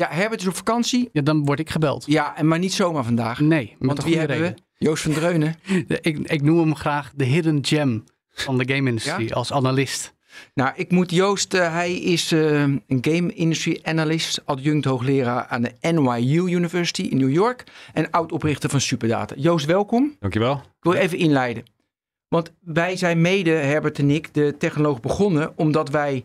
Ja, Herbert is op vakantie. Ja, dan word ik gebeld. Ja, en maar niet zomaar vandaag. Nee, Want wie hebben reden. we? Joost van Dreunen. Ik, ik noem hem graag de hidden gem van de game industry Ja? als analist. Nou, ik moet Joost, eh, hij is eh, een game industry analyst, adjunct hoogleraar aan de NYU University in New York en oud-oprichter van Superdata. Joost, welkom. Dankjewel. Ik wil even inleiden. Want wij zijn mede, Herbert en ik, de technoloog begonnen omdat wij,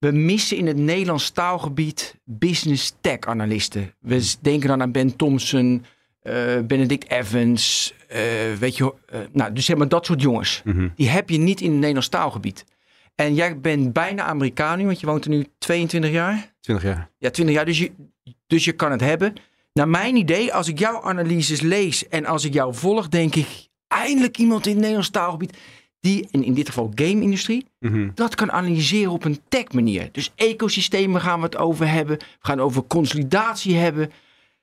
we missen in het Nederlands taalgebied business tech analisten. We denken dan aan Ben Thompson, eh, Benedict Evans, eh, weet je, eh, nou, dus zeg maar dat soort jongens. Mhm. Die heb je niet in het Nederlands taalgebied. En jij bent bijna Amerikaan nu, want je woont er nu 22 jaar. 20 jaar. Ja, 20 jaar, dus je, dus je kan het hebben. Naar mijn idee, als ik jouw analyses lees en als ik jou volg, denk ik eindelijk iemand in het Nederlands taalgebied die, en in dit geval game-industrie, Mhm. dat kan analyseren op een tech manier. Dus ecosystemen gaan we het over hebben. We gaan over consolidatie hebben.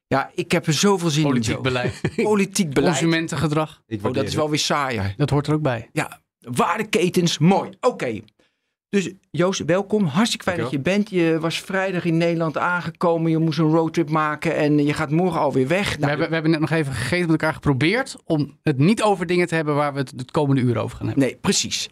Ja, ik heb er zoveel zin Politiek in. Beleid, Politiek beleid. consumentengedrag, Ik Oh, dat is wel weer saaier. dat hoort er ook bij. Ja, waardeketens, mooi. Oké. Dus Joost, welkom. Hartstikke fijn dat je bent. Je was vrijdag in Nederland aangekomen. Je moest een roadtrip maken en je gaat morgen alweer weg. we, Nou, hebben, we hebben net nog even gegeten met elkaar geprobeerd om het niet over dingen te hebben waar we het het komende uur over gaan hebben. Nee, precies.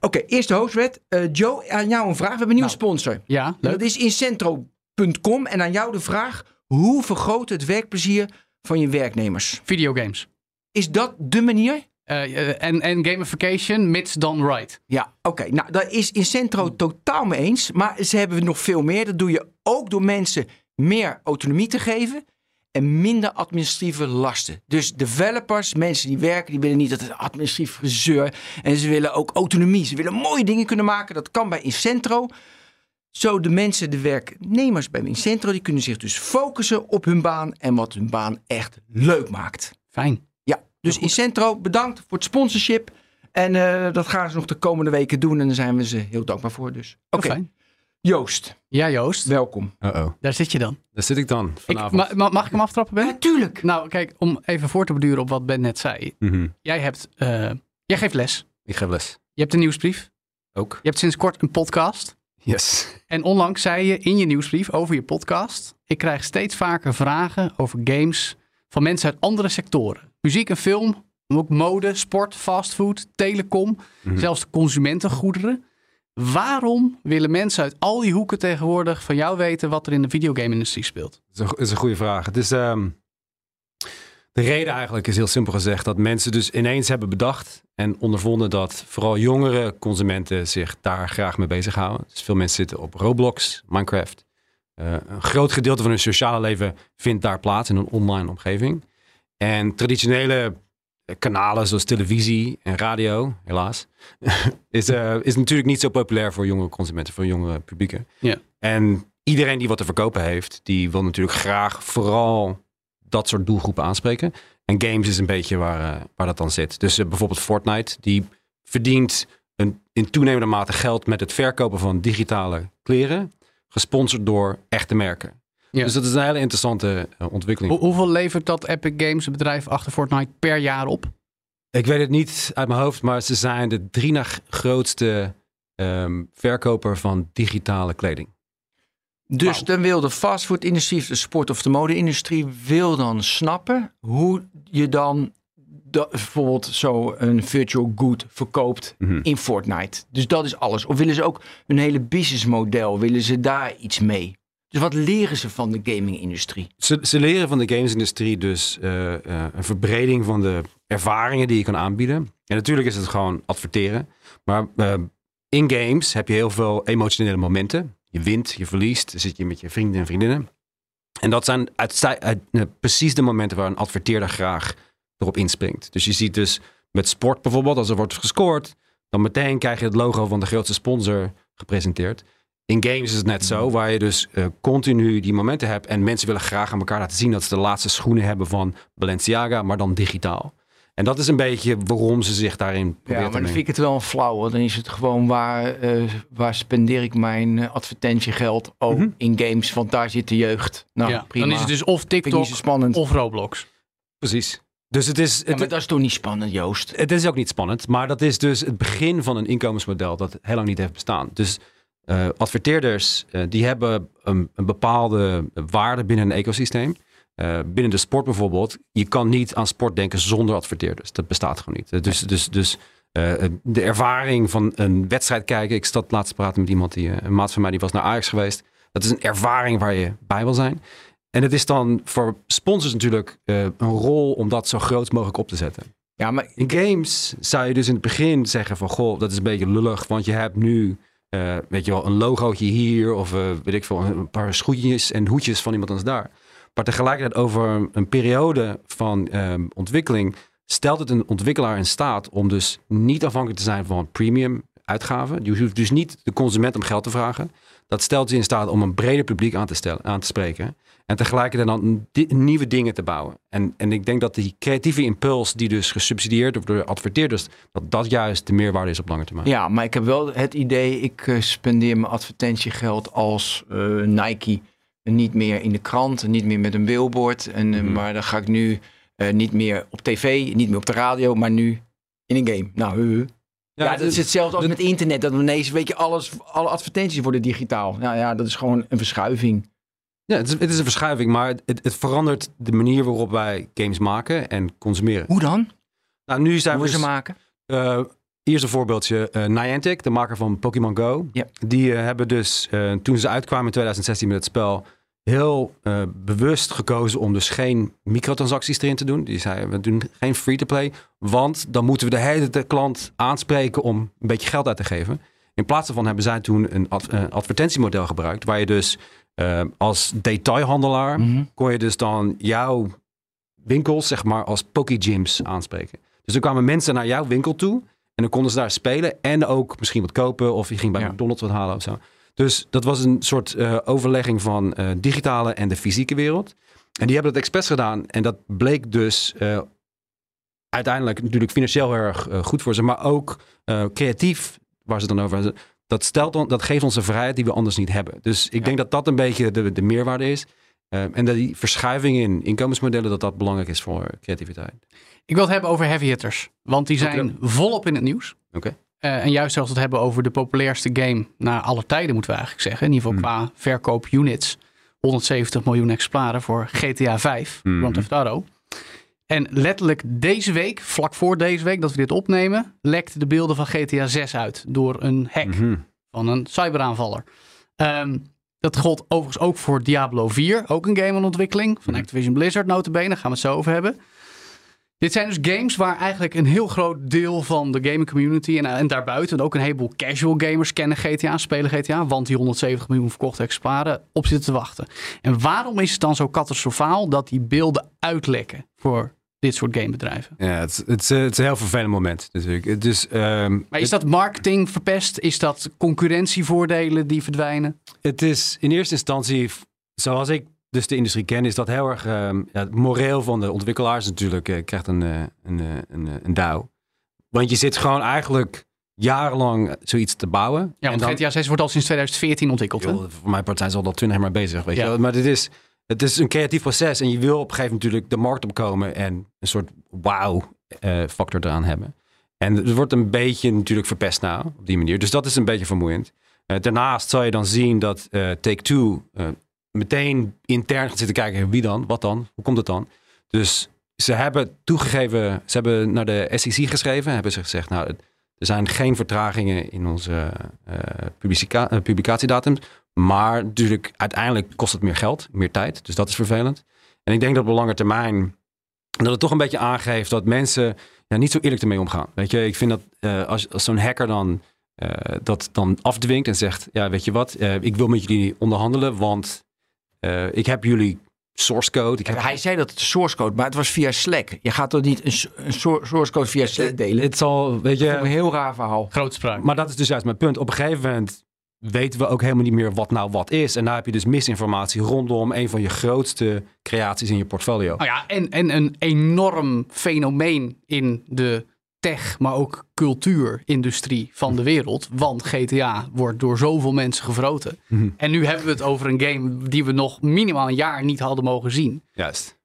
Oké, eerste hoofdwet. Eh, Joe, aan jou een vraag. We hebben een nieuwe Nou, sponsor. Ja, leuk. dat is incentro.com. En aan jou de vraag. Hoe vergroot het werkplezier van je werknemers? Videogames. Is dat de manier? Eh, eh, en, en gamification, mits done right. Ja, oké. Nou, daar is Incentro totaal mee eens. Maar ze hebben nog veel meer. Dat doe je ook door mensen meer autonomie te geven. En minder administratieve lasten. Dus developers, mensen die werken, die willen niet dat het administratief gezeur. En ze willen ook autonomie. Ze willen mooie dingen kunnen maken. Dat kan bij Incentro. Zo de mensen, de werknemers bij Incentro, die kunnen zich dus focussen op hun baan. En wat hun baan echt leuk maakt. Fijn. Dus Incentro, bedankt voor het sponsorship. En eh, dat gaan ze nog de komende weken doen. En daar zijn we ze heel dankbaar voor. Dus. Oké, Heel fijn. Joost, Ja, Joost. welkom. Uh-oh. Daar zit je dan. Daar zit ik dan Ik, vanavond. ma- mag ik hem aftrappen, Ben? Natuurlijk. Nou, kijk, om even voor te beduren op wat Ben net zei. Mhm. Jij, hebt, eh, jij geeft les. Ik geef les. Je hebt een nieuwsbrief. Ook. Je hebt sinds kort een podcast. Yes. En onlangs zei je in je nieuwsbrief over je podcast: Ik krijg steeds vaker vragen over games van mensen uit andere sectoren. Muziek en film, maar ook mode, sport, fastfood, telecom, Mhm. zelfs consumentengoederen. Waarom willen mensen uit al die hoeken tegenwoordig van jou weten wat er in de videogame-industrie speelt? Dat is een, is een goede vraag. Het is, ehm, de reden eigenlijk is heel simpel gezegd dat mensen dus ineens hebben bedacht en ondervonden dat vooral jongere consumenten zich daar graag mee bezighouden. Dus veel mensen zitten op Roblox, Minecraft. Eh, een groot gedeelte van hun sociale leven vindt daar plaats in een online omgeving. En traditionele kanalen zoals televisie en radio, helaas, is, eh, is natuurlijk niet zo populair voor jongere consumenten, voor jongere publieken. Ja. En iedereen die wat te verkopen heeft, die wil natuurlijk graag vooral dat soort doelgroepen aanspreken. En games is een beetje waar, eh, waar dat dan zit. Dus eh, bijvoorbeeld Fortnite, die verdient een, in toenemende mate geld met het verkopen van digitale kleren, gesponsord door echte merken. Ja. Dus dat is een hele interessante eh, ontwikkeling. Hoe- hoeveel levert dat Epic Games, het bedrijf achter Fortnite, per jaar op? Ik weet het niet uit mijn hoofd, maar ze zijn de drie na grootste ehm, verkoper van digitale kleding. Dus dan wil de fastfood-industrie, de sport- of de mode-industrie, wil dan snappen hoe je dan da- bijvoorbeeld zo een virtual good verkoopt Mhm. in Fortnite. Dus dat is alles. Of willen ze ook hun hele businessmodel, willen ze daar iets mee? Dus wat leren ze van de gaming-industrie? Ze, ze leren van de gamesindustrie dus eh, eh, een verbreding van de ervaringen die je kan aanbieden. En natuurlijk is het gewoon adverteren. Maar eh, in games heb je heel veel emotionele momenten. Je wint, je verliest, dan zit je met je vrienden en vriendinnen. En dat zijn uit, precies de momenten waar een adverteerder graag erop inspringt. Dus je ziet dus met sport bijvoorbeeld, als er wordt gescoord, dan meteen krijg je het logo van de grootste sponsor gepresenteerd. In games is het net zo, waar je dus eh, continu die momenten hebt. En mensen willen graag aan elkaar laten zien dat ze de laatste schoenen hebben van Balenciaga, maar dan digitaal. En dat is een beetje waarom ze zich daarin Ja, maar dan vind ik het wel een flauw. Dan is het gewoon waar, eh, waar spendeer ik mijn eh, advertentiegeld? Oh, Mhm. in games, want daar zit de jeugd. Nou, ja, prima. dan is het dus of TikTok of Roblox. Precies. Dus het is, Ja, het, maar dat is toch niet spannend, Joost? het is ook niet spannend, maar dat is dus het begin van een inkomensmodel dat heel lang niet heeft bestaan. Dus eh, adverteerders eh, die hebben een, een bepaalde waarde binnen een ecosysteem. Eh, binnen de sport bijvoorbeeld, je kan niet aan sport denken zonder adverteerders. Dat bestaat gewoon niet. Dus, dus, dus eh, de ervaring van een wedstrijd kijken. Ik zat laatst te praten met iemand, die, een maat van mij, die was naar Ajax geweest. Dat is een ervaring waar je bij wil zijn. En het is dan voor sponsors natuurlijk een rol om dat zo groot mogelijk op te zetten. Ja, maar In games zou je dus in het begin zeggen van... Goh, dat is een beetje lullig, want je hebt nu... eh, weet je wel, een logootje hier of eh, weet ik veel, een paar schoentjes en hoedjes van iemand anders daar. Maar tegelijkertijd over een periode van ehm, ontwikkeling stelt het een ontwikkelaar in staat om dus niet afhankelijk te zijn van premium uitgaven. Je hoeft dus niet de consument om geld te vragen. Dat stelt je in staat om een breder publiek aan te, stellen, aan te spreken. En tegelijkertijd dan nieuwe dingen te bouwen. En, en ik denk dat die creatieve impuls die dus gesubsidieerd wordt door adverteerders, dat dat juist de meerwaarde is op lange termijn. Ja, maar ik heb wel het idee, ik eh, spendeer mijn advertentiegeld als eh, Nike niet meer in de krant, niet meer met een billboard. En, eh, Mhm. Maar dan ga ik nu eh, niet meer op tv, niet meer op de radio, maar nu in een game. Nou, huh, huh. Ja, dat is hetzelfde als met internet. Dat ineens, weet je, alles, alle advertenties worden digitaal. Nou ja, dat is gewoon een verschuiving. Ja, het is, het is een verschuiving, maar het, het verandert de manier waarop wij games maken en consumeren. Hoe dan? Nou, nu zijn Hoe we ze dus, maken? eh, Eerst een voorbeeldje. eh Niantic, de maker van Pokémon Go. Ja. Die eh, hebben dus, toen ze uitkwamen in 2016 met het spel, heel bewust gekozen om dus geen microtransacties erin te doen. Die zeiden, we doen geen free-to-play, want dan moeten we de hele de klant aanspreken om een beetje geld uit te geven. In plaats daarvan hebben zij toen een ad- advertentiemodel gebruikt, waar je dus eh, als detailhandelaar Mhm. kon je dus dan jouw winkels, zeg maar, als Pokégyms aanspreken. Dus dan kwamen mensen naar jouw winkel toe en dan konden ze daar spelen en ook misschien wat kopen of je ging bij Ja. McDonald's wat halen of zo. Dus dat was een soort eh, overlegging van eh, digitale en de fysieke wereld. En die hebben dat expres gedaan en dat bleek dus eh, uiteindelijk natuurlijk financieel heel erg goed voor ze, maar ook creatief, waar ze het dan over. Dat, stelt on, dat geeft ons een vrijheid die we anders niet hebben. Dus ik Ja. denk dat dat een beetje de, de meerwaarde is. Eh, en dat die verschuiving in inkomensmodellen, dat dat belangrijk is voor creativiteit. Ik wil het hebben over heavy hitters. Want die zijn volop in het nieuws. Oké. Eh, en juist als we het hebben over de populairste game naar alle tijden, moeten we eigenlijk zeggen. In ieder geval Hmm. qua verkoop units. 170 miljoen exemplaren voor GTA 5, Mhm. Grand Theft Auto. En letterlijk deze week, vlak voor deze week dat we dit opnemen, lekten de beelden van GTA 6 uit door een hack Mhm. van een cyberaanvaller. Ehm, dat gold overigens ook voor Diablo 4, ook een game in ontwikkeling van Mhm. Activision Blizzard notabene, daar gaan we het zo over hebben. Dit zijn dus games waar eigenlijk een heel groot deel van de gaming community en, en daarbuiten ook een heleboel casual gamers kennen GTA, spelen GTA, want die 170 miljoen verkochte exemplaren op zitten te wachten. En waarom is het dan zo catastrofaal dat die beelden uitlekken voor dit soort gamebedrijven? Ja, het, is- het, is, eh, het is een heel vervelend moment natuurlijk. Het is, ehm, Maar is dat marketing verpest? Is dat concurrentievoordelen die verdwijnen? Het is in eerste instantie, zoals ik dus de industrie ken, is dat heel erg ehm, ja, het moreel van de ontwikkelaars natuurlijk eh, krijgt een, eh, een, een, een douw. Want je zit gewoon eigenlijk jarenlang zoiets te bouwen. Ja, want en dan, GTA 6 wordt al sinds 2014 ontwikkeld. Joh, voor mijn part zijn ze al dat twintig jaar mee bezig, weet Ja. je wel. Maar dit is, het is een creatief proces en je wil op een gegeven moment natuurlijk de markt opkomen en een soort wow eh, eraan hebben. En het wordt een beetje natuurlijk verpest nou op die manier. Dus dat is een beetje vermoeiend. Eh, daarnaast zal je dan zien dat eh, Take-Two eh, meteen intern gaat zitten kijken. Wie dan? Wat dan? Hoe komt het dan? Dus ze hebben toegegeven, ze hebben naar de SEC geschreven. Hebben ze gezegd, nou, er zijn geen vertragingen in onze eh, publica- eh, publicatiedatum. Maar natuurlijk, uiteindelijk kost het meer geld, meer tijd. Dus dat is vervelend. En ik denk dat op lange termijn dat het toch een beetje aangeeft dat mensen ja, niet zo eerlijk ermee omgaan. Weet je, ik vind dat eh, als, als zo'n hacker dan eh, dat dan afdwingt en zegt, ja, weet je wat, eh, ik wil met jullie onderhandelen, want eh, ik heb jullie source code. Ik heb, Hij zei dat het source code, maar het was via Slack. Je gaat toch niet een, een sour- source code via Slack delen? het zal, weet is een je, heel raar verhaal. Grootspraak. maar dat is dus juist mijn punt. Op een gegeven moment weten we ook helemaal niet meer wat nou wat is. En daar heb je dus misinformatie rondom een van je grootste creaties in je portfolio. Nou ja, en, en een enorm fenomeen in de tech, maar ook cultuurindustrie van de wereld. Want GTA wordt door zoveel mensen gevroten. Mhm. En nu hebben we het over een game die we nog minimaal een jaar niet hadden mogen zien. Juist.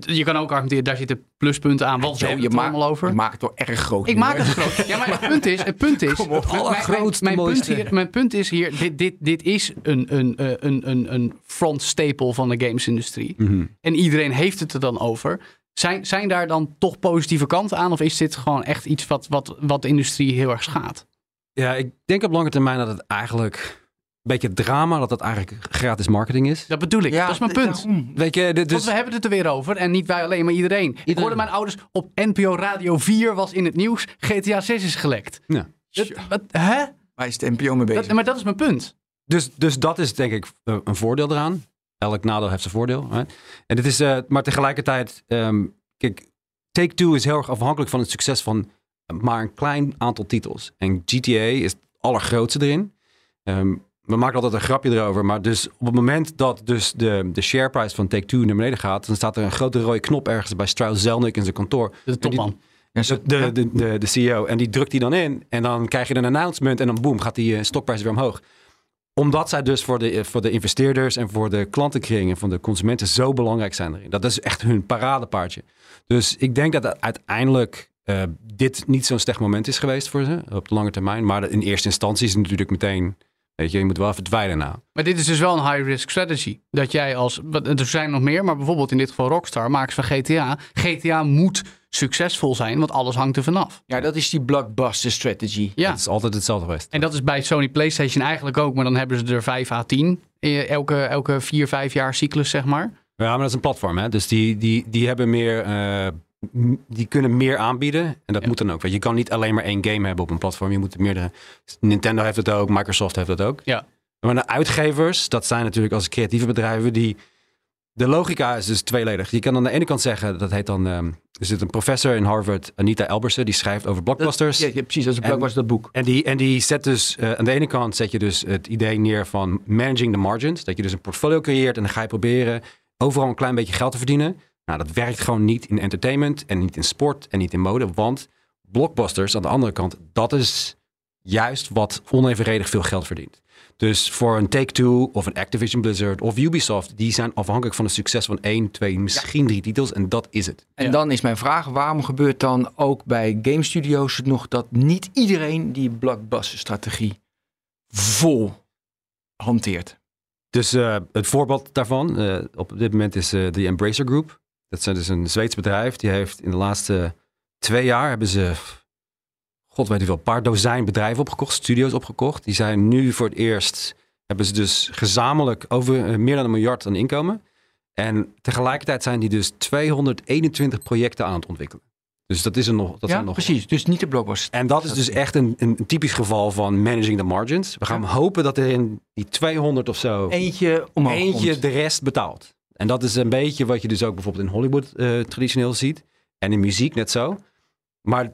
Je kan ook argumenteren, daar zitten pluspunten aan, want Zo, je, het er maakt, allemaal over. je maakt het wel erg groot. Ik nu, maak het groot. Ja, maar het punt is, het punt is, Kom op, mijn- mijn, allergrootste, mijn, punt hier, mijn punt is hier, dit, dit, dit is een, een, eh, een, een, een front staple van de gamesindustrie. Mhm. En iedereen heeft het er dan over. Zijn, zijn daar dan toch positieve kanten aan? Of is dit gewoon echt iets wat, wat, wat de industrie heel erg schaadt? Ja, ik denk op lange termijn dat het eigenlijk beetje drama, dat het eigenlijk gratis marketing is. Dat bedoel ik. Ja, dat is mijn punt. daarom. Weet je, dit- Want dus, we hebben het er weer over. En niet wij alleen, maar iedereen. Ik hoorde mijn ouders op NPO Radio 4 was in het nieuws. GTA 6 is gelekt. Ja. Dat, wat, hè? Waar is de NPO mee bezig? Dat, maar dat is mijn punt. dus, dus dat is denk ik eh, een voordeel eraan. Elk nadeel heeft zijn voordeel. Hè? En dit is, eh, maar tegelijkertijd, ehm, kijk, Take-Two is heel erg afhankelijk van het succes van maar een klein aantal titels. En GTA is het allergrootste erin. Ehm, we maken altijd een grapje erover, maar dus op het moment dat dus de, de share price van Take-Two naar beneden gaat, dan staat er een grote rode knop ergens bij Strauss Zelnick in zijn kantoor. De topman. De, de, de, de CEO. En die drukt die dan in. En dan krijg je een announcement. En dan boem, gaat die eh, stokprijs weer omhoog. Omdat zij dus voor de, eh, voor de investeerders en voor de klantenkring en van de consumenten zo belangrijk zijn erin. Dat is echt hun paradepaardje. Dus ik denk dat uiteindelijk eh, dit niet zo'n slecht moment is geweest voor ze op de lange termijn. Maar in eerste instantie is het natuurlijk meteen, weet je, je moet wel even dweilen na. Maar dit is dus wel een high-risk strategy. Dat jij als, er zijn nog meer, maar bijvoorbeeld in dit geval Rockstar, makers van GTA. GTA moet succesvol zijn, want alles hangt er vanaf. ja, dat is die blockbuster strategy. Ja. Het is altijd hetzelfde geweest. En dat is bij Sony PlayStation eigenlijk ook, maar dan hebben ze er 5 à 10. eh, Elke, elke 4, 5 jaar cyclus, zeg maar. Ja, maar dat is een platform, hè? Dus die, die, die hebben meer. eh, die kunnen meer aanbieden. En dat Ja. moet dan ook. Want je kan niet alleen maar één game hebben op een platform. Je moet meerdere. Nintendo heeft het ook, Microsoft heeft dat ook. Ja. Maar de uitgevers, dat zijn natuurlijk als creatieve bedrijven die. De logica is dus tweeledig. Je kan aan de ene kant zeggen, dat heet dan. ehm, er zit een professor in Harvard, Anita Elbersen, die schrijft over blockbusters. Ja, ja, precies, dat is een En- blockbuster dat boek. En die, en die zet dus, eh, aan de ene kant zet je dus het idee neer van managing the margins. Dat je dus een portfolio creëert en dan ga je proberen overal een klein beetje geld te verdienen. Nou, dat werkt gewoon niet in entertainment en niet in sport en niet in mode. Want blockbusters aan de andere kant, dat is juist wat onevenredig veel geld verdient. Dus voor een Take-Two of een Activision Blizzard of Ubisoft, die zijn afhankelijk van het succes van één, twee, misschien drie titels. En dat is het. En Ja. dan is mijn vraag, waarom gebeurt dan ook bij game studios het nog dat niet iedereen die blockbuster strategie vol hanteert? Dus eh, het voorbeeld daarvan eh, op dit moment is eh, de Embracer Group. Dat zijn dus een Zweeds bedrijf. Die heeft in de laatste twee jaar hebben ze, god weet hoeveel, een paar dozijn bedrijven opgekocht, studio's opgekocht. Die zijn nu voor het eerst, hebben ze dus gezamenlijk over eh, meer dan een miljard aan inkomen. En tegelijkertijd zijn die dus 221 projecten aan het ontwikkelen. Dus dat is er nog. Dat ja, zijn nog precies. Dus niet de blockbuster. en dat is dus echt een, een, typisch geval van managing the margins. We gaan hopen dat er in die 200 of zo Eentje omhoog eentje komt. de rest betaalt. En dat is een beetje wat je dus ook bijvoorbeeld in Hollywood eh, traditioneel ziet. En in muziek net zo. Maar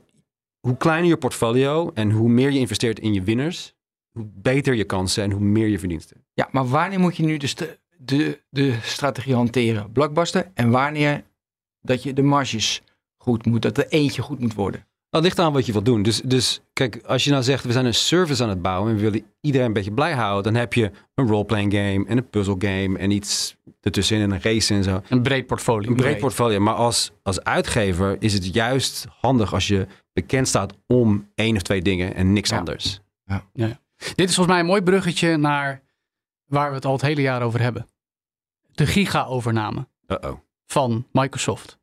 hoe kleiner je portfolio en hoe meer je investeert in je winners, hoe beter je kansen en hoe meer je verdiensten. Ja, maar wanneer moet je nu de, st- de, de strategie hanteren? Blockbuster. En wanneer dat je de marges goed moet, dat er eentje goed moet worden? Dat ligt aan wat je wilt doen. Dus, dus kijk, als je nou zegt, we zijn een service aan het bouwen en we willen iedereen een beetje blij houden, dan heb je een roleplaying game en een puzzle game en iets ertussenin en een race en zo. Een breed portfolio. Een breed portfolio. Maar als, als uitgever is het juist handig als je bekend staat om één of twee dingen en niks Ja. anders. Dit is volgens mij een mooi bruggetje naar waar we het al het hele jaar over hebben. De giga-overname Uh-oh. van Microsoft.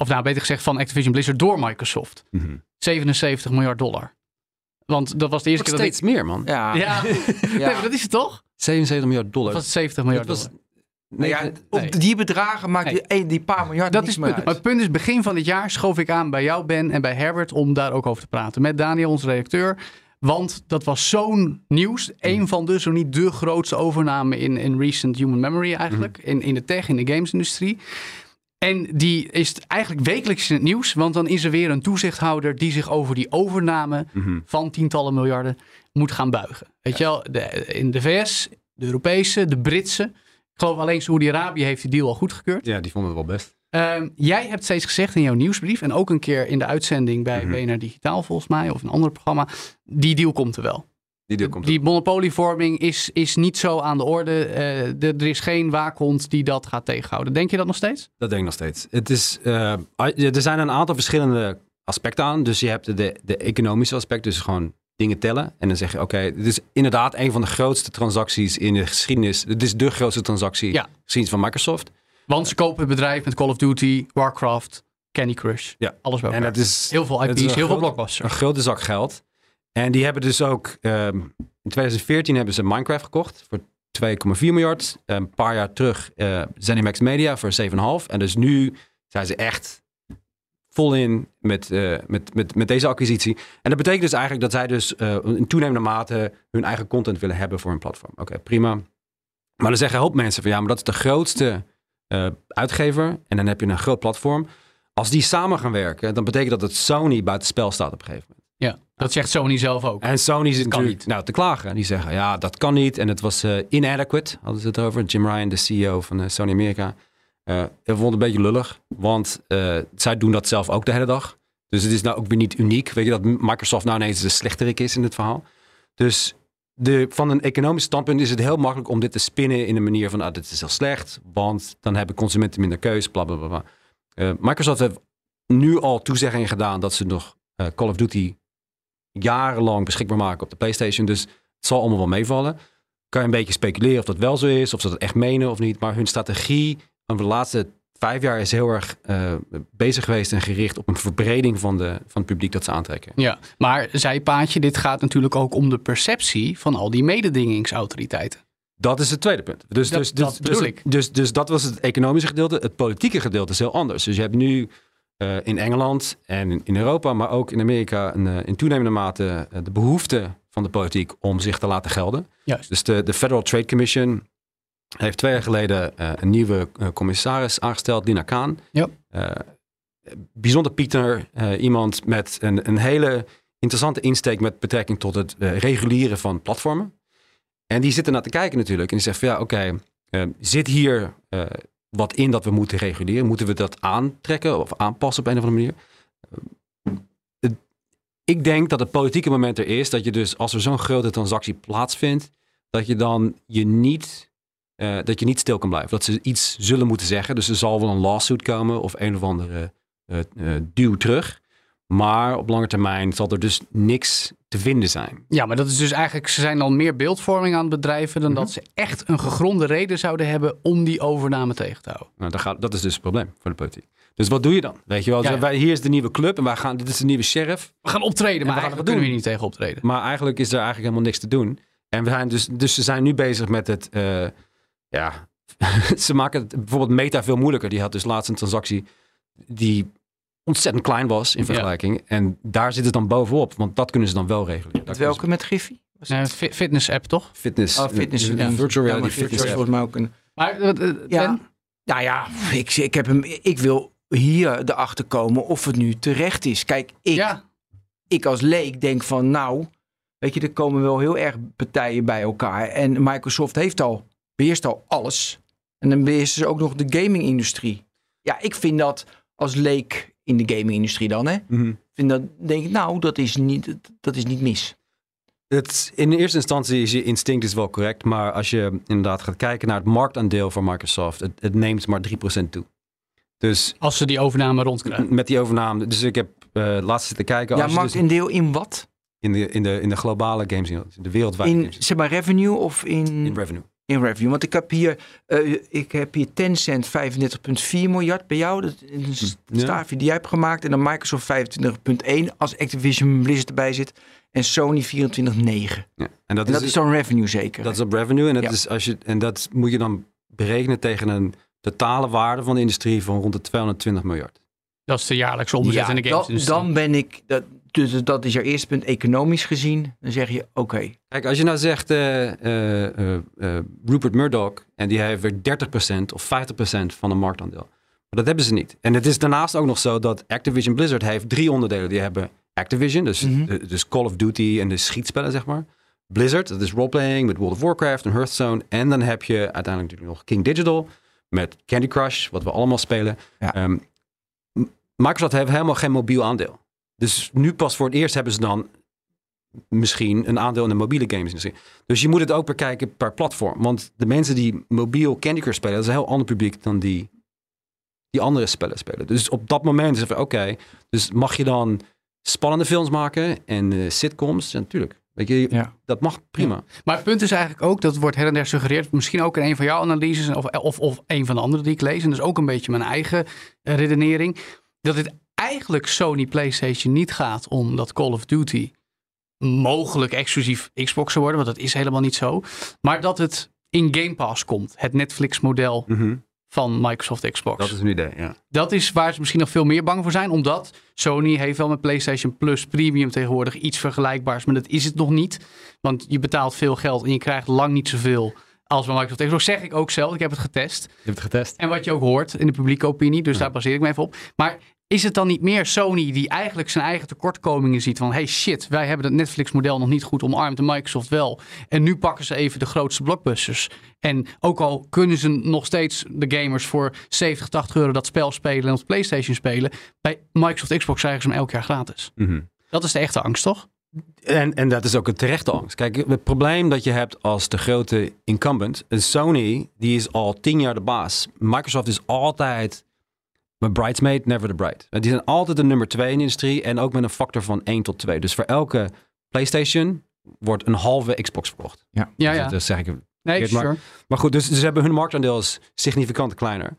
Of nou, beter gezegd van Activision Blizzard door Microsoft. Mhm. 77 miljard dollar. Want dat was de eerste Wordt keer dat steeds meer, man. Ja. Ja, nee, maar dat is het toch? 77 miljard dollar. Of was het 70 miljard Dat was- dollar? Nee, ja, nee. op die bedragen maakt Nee. die, die paar miljard Dat is punt. Maar het punt is, begin van dit jaar schoof ik aan bij jou, Ben, en bij Herbert om daar ook over te praten. Met Daniel, onze redacteur. Want dat was zo'n nieuws. Een van de, zo niet de grootste overname in, in recent human memory eigenlijk. In, in de tech, in de gamesindustrie. En die is eigenlijk wekelijks in het nieuws, want dan is er weer een toezichthouder die zich over die overname Mhm. van tientallen miljarden moet gaan buigen. Weet je wel, de, in de VS, de Europese, de Britse. Ik geloof alleen Saoedi-Arabië heeft die deal al goedgekeurd. Ja, die vonden het wel best. Ehm, jij hebt steeds gezegd in jouw nieuwsbrief en ook een keer in de uitzending bij. BNR Digitaal volgens mij, of een ander programma, die deal komt er wel. Die Die monopolievorming is, is niet zo aan de orde. Eh, de- er is geen waakhond die dat gaat tegenhouden. Denk je dat nog steeds? Dat denk ik nog steeds. Het is, eh, er zijn een aantal verschillende aspecten aan. Dus je hebt de, de economische aspect, dus gewoon dingen tellen. En dan zeg je, oké, dit is inderdaad een van de grootste transacties in de geschiedenis. Het is de grootste transactie Ja. geschiedenis van Microsoft. Want ze kopen het bedrijf met Call of Duty, Warcraft, Candy Crush. Ja. Alles bij En dat is Heel veel IP's, is heel veel blockbusters. Een grote zak geld. En die hebben dus ook, ehm, in 2014 hebben ze Minecraft gekocht voor 2,4 miljard. Een paar jaar terug eh ZeniMax Media voor 7,5. En dus nu zijn ze echt vol in met, eh, met, met, met deze acquisitie. En dat betekent dus eigenlijk dat zij dus eh, in toenemende mate hun eigen content willen hebben voor hun platform. Oké, prima. Maar dan zeggen hoop mensen van ja, maar dat is de grootste uitgever. En dan heb je een groot platform. Als die samen gaan werken, dan betekent dat dat Sony buitenspel staat op een gegeven moment. Dat zegt Sony zelf ook. En Sony zit kan niet. nou, te klagen. Die zeggen, ja, dat kan niet. En het was eh, inadequate, hadden ze het over. Jim Ryan, de CEO van eh, Sony Amerika. Eh ik vond het een beetje lullig, want zij doen dat zelf ook de hele dag. Dus het is nou ook weer niet uniek. Weet je, dat Microsoft nou ineens de slechterik is in dit verhaal. Dus de, van een economisch standpunt is het heel makkelijk om dit te spinnen in de manier van, ah, dit is heel slecht, want dan hebben consumenten minder keus, bla bla bla. bla. Microsoft heeft nu al toezeggingen gedaan dat ze nog Call of Duty jarenlang beschikbaar maken op de PlayStation. Dus het zal allemaal wel meevallen. Kan je een beetje speculeren of dat wel zo is, of ze dat echt menen of niet. Maar hun strategie over de laatste vijf jaar is heel erg eh, bezig geweest en gericht op een verbreding van, de, van het publiek dat ze aantrekken. Ja, maar zijpaadje, dit gaat natuurlijk ook om de perceptie van al die mededingingsautoriteiten. Dat is het tweede punt. Dus Dat- dus, dus, dat dus. Dus, dus dat was het economische gedeelte. Het politieke gedeelte is heel anders. Dus je hebt nu eh, in Engeland en in- Europa, maar ook in Amerika, een, eh, in toenemende mate eh, de behoefte van de politiek om zich te laten gelden. Juist. Dus de, de Federal Trade Commission heeft twee jaar geleden een nieuwe commissaris aangesteld, Lina Kaan. Ja. Bijzonder Pieter, iemand met een, een hele interessante insteek met betrekking tot het reguleren van platformen. En die zitten naar te kijken natuurlijk. En die zegt van ja, oké, zit hier wat in dat we moeten reguleren? Moeten we dat aantrekken of aanpassen op een of andere manier? Eh, ik denk dat het politieke moment er is dat je dus als er zo'n grote transactie plaatsvindt, dat je dan je niet, eh, dat je niet stil kan blijven. Dat ze iets zullen moeten zeggen. Dus er zal wel een lawsuit komen of een of andere eh, duw terug. Maar op lange termijn zal er dus niks te vinden zijn. Ja, maar dat is dus eigenlijk, ze zijn al meer beeldvorming aan het bedrijven dan dat ze echt een gegronde reden zouden hebben om die overname tegen te houden. Nou, dat, gaat, dat is dus het probleem voor de politiek. Dus wat doe je dan? Weet je wel, Ja, ja. Wij, hier is de nieuwe club en wij gaan, dit is de nieuwe sheriff. We gaan optreden, maar we gaan kunnen we niet tegen optreden. Maar eigenlijk is er eigenlijk helemaal niks te doen. En we zijn dus, dus ze zijn nu bezig met het, eh, ja, ze maken het bijvoorbeeld Meta veel moeilijker. Die had dus laatst een transactie die ontzettend klein was in Ja. vergelijking. En daar zit het dan bovenop, want dat kunnen ze dan wel regelen. Met welke met Griffie? Was Nee, fi- fitness app toch? Fitness. Oh, fitness. eh, ja. Virtual Ja, reality maar fitness Virtual app. volgens mij ook een... Maar eh, eh, Ja, Ben? nou ja, ik, ik, heb hem, ik wil hier erachter komen of het nu terecht is. Kijk, ik, ja, ik als leek denk van nou, weet je, er komen wel heel erg partijen bij elkaar. En Microsoft heeft al, beheerst al alles. En dan beheersen ze ook nog de gaming-industrie. Ja, ik vind dat als leek in de gaming-industrie dan, hè. Mhm. Vind dat, denk ik, nou, dat is niet, dat is niet mis. Het, in eerste instantie is je instinct is wel correct, maar als je inderdaad gaat kijken naar het marktaandeel van Microsoft, het, het neemt maar 3% toe. Dus als ze die overname rondkrijgen. met die overname, dus ik heb eh laatst zitten kijken Ja, dus in deel in wat? in, de, in, de, in de globale games, de wereldwijde In, games, zeg maar, revenue of in... in revenue. In revenue. Want ik heb hier, eh, ik heb hier Tencent 35,4 miljard bij jou. Dat is een Ja. staafje die jij hebt gemaakt. En dan Microsoft 25,1 als Activision Blizzard erbij zit. En Sony 24,9. Ja. En dat, En is, dat is dan revenue zeker. dat is op revenue en dat, Ja. is als je, en dat moet je dan berekenen tegen een totale waarde van de industrie van rond de 220 miljard. Dat is de jaarlijkse omzet in de dan, dan ben ik, dat, dus dat is jouw eerste punt, economisch gezien. Dan zeg je, oké, Kijk, als je nou zegt eh, eh, eh, Rupert Murdoch en die heeft weer 30% of 50% van de marktaandeel. Maar dat hebben ze niet. En het is daarnaast ook nog zo dat Activision Blizzard heeft drie onderdelen. Die hebben Activision, dus, Mhm. de- dus Call of Duty en de schietspellen, zeg maar. Blizzard, dat is roleplaying met World of Warcraft en Hearthstone. En dan heb je uiteindelijk natuurlijk nog King Digital met Candy Crush, wat we allemaal spelen. Ja. Ehm, Microsoft heeft helemaal geen mobiel aandeel. Dus nu pas voor het eerst hebben ze dan misschien een aandeel in de mobiele games. Dus je moet het ook bekijken per platform. Want de mensen die mobiel Candy Crush spelen, dat is een heel ander publiek dan die, die andere spellen spelen. Dus op dat moment is het van oké, dus mag je dan spannende films maken en eh, sitcoms? Ja, natuurlijk. Weet je, Ja. dat mag prima. Maar het punt is eigenlijk ook, dat wordt her en der suggereerd, misschien ook in een van jouw analyses of, of, of een van de andere die ik lees, en dat is ook een beetje mijn eigen eh, redenering, dat het eigenlijk Sony PlayStation niet gaat om dat Call of Duty mogelijk exclusief Xbox zou worden, want dat is helemaal niet zo, maar dat het in Game Pass komt, het Netflix-model Mhm. van Microsoft Xbox. Dat is een idee, ja. Dat is waar ze misschien nog veel meer bang voor zijn. Omdat Sony heeft wel met PlayStation Plus Premium tegenwoordig iets vergelijkbaars. Maar dat is het nog niet. Want je betaalt veel geld en je krijgt lang niet zoveel als bij Microsoft Xbox. zeg ik ook zelf. Ik heb het getest. Je hebt het getest. En wat je ook hoort in de publieke opinie. Dus daar baseer ik me even op. Maar is het dan niet meer Sony die eigenlijk zijn eigen tekortkomingen ziet? Van hey shit, wij hebben het Netflix model nog niet goed omarmd en Microsoft wel. En nu pakken ze even de grootste blockbusters. En ook al kunnen ze nog steeds de gamers voor 70, 80 euro dat spel spelen en op de PlayStation spelen. Bij Microsoft Xbox krijgen ze hem elk jaar gratis. Mhm. Dat is de echte angst, toch? En, en dat is ook een terechte angst. Kijk, het probleem dat je hebt als de grote incumbent, Sony, die is al tien jaar de baas. Microsoft is altijd een bridesmaid, never the bride. Die zijn altijd de nummer twee in de industrie en ook met een factor van 1 tot 2. Dus voor elke PlayStation wordt een halve Xbox verkocht. Ja, Dus ja. Dat, dat zeg ik. Nee, maar- sure. Maar goed, dus ze hebben hun marktaandeel is significant kleiner.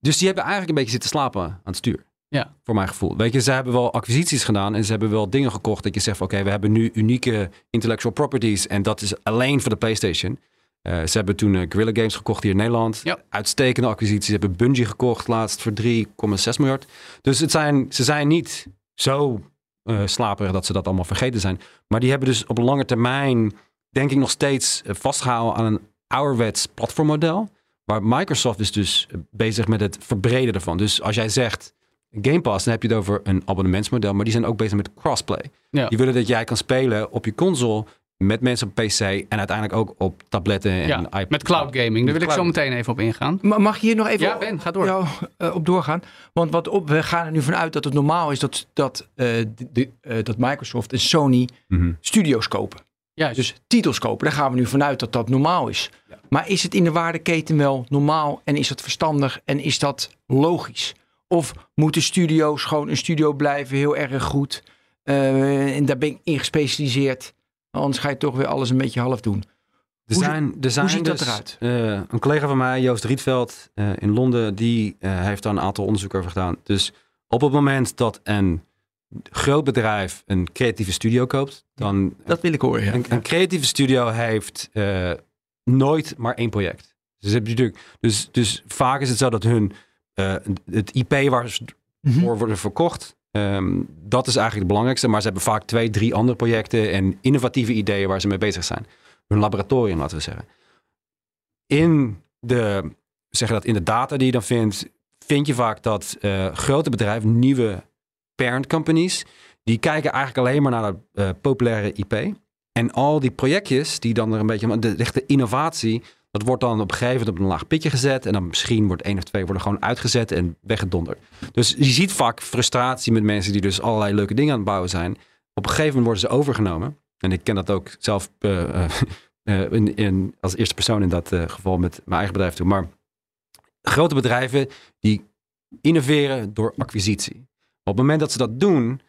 Dus die hebben eigenlijk een beetje zitten slapen aan het stuur. Ja. Voor mijn gevoel. Weet je, ze hebben wel acquisities gedaan en ze hebben wel dingen gekocht dat je zegt van oké, we hebben nu unieke intellectual properties en dat is alleen voor de PlayStation. Eh, ze hebben toen eh, Guerrilla Games gekocht hier in Nederland. Ja. Uitstekende acquisities. Ze hebben Bungie gekocht laatst voor 3,6 miljard. Dus het zijn, ze zijn niet zo eh, slaperig dat ze dat allemaal vergeten zijn. Maar die hebben dus op lange termijn, denk ik, nog steeds eh, vastgehouden aan een ouderwets platformmodel. Waar Microsoft is dus bezig met het verbreden ervan. Dus als jij zegt Game Pass, dan heb je het over een abonnementsmodel. Maar die zijn ook bezig met crossplay. Ja. Die willen dat jij kan spelen op je console met mensen op PC en uiteindelijk ook op tabletten en Ja, iPad. met cloud gaming. Daar wil ik zo meteen even op ingaan. Ma- Mag je hier nog even Ja, Ben, ga door. jou, eh, op doorgaan? Want wat op, we gaan er nu vanuit dat het normaal is dat, dat, eh, de- eh, dat Microsoft en Sony Mhm. studio's kopen. Juist. Dus titels kopen. Daar gaan we nu vanuit dat dat normaal is. Maar is het in de waardeketen wel normaal en is dat verstandig en is dat logisch? Of moeten studio's gewoon een studio blijven, heel erg goed? eh, en daar ben ik in gespecialiseerd. Anders ga je toch weer alles een beetje half doen. Er Hoe zijn, er zijn ziet dat dus, eruit? eh, een collega van mij, Joost Rietveld, eh, in Londen, die eh, heeft daar een aantal onderzoek over gedaan. Dus op het moment dat een groot bedrijf een creatieve studio koopt, dan Dat wil ik horen. Ja. een, een creatieve studio heeft nooit maar één project. Dus, heb je natuurlijk, dus, dus vaak is het zo dat hun het IP waar ze Mhm. voor worden verkocht, ehm, dat is eigenlijk het belangrijkste. Maar ze hebben vaak twee, drie andere projecten en innovatieve ideeën waar ze mee bezig zijn. Hun laboratorium, laten we zeggen. In de, zeg dat, in de data die je dan vindt, vind je vaak dat eh, grote bedrijven, nieuwe parent companies, die kijken eigenlijk alleen maar naar de eh, populaire IP. En al die projectjes die dan er een beetje, de echte innovatie, dat wordt dan op een gegeven moment op een laag pitje gezet. En dan misschien wordt één of twee worden gewoon uitgezet en weggedonderd. Dus je ziet vaak frustratie met mensen die dus allerlei leuke dingen aan het bouwen zijn. Op een gegeven moment worden ze overgenomen. En ik ken dat ook zelf eh, eh, eh, in, in, als eerste persoon in dat geval met mijn eigen bedrijf toe. Maar grote bedrijven die innoveren door acquisitie. Op het moment dat ze dat doen,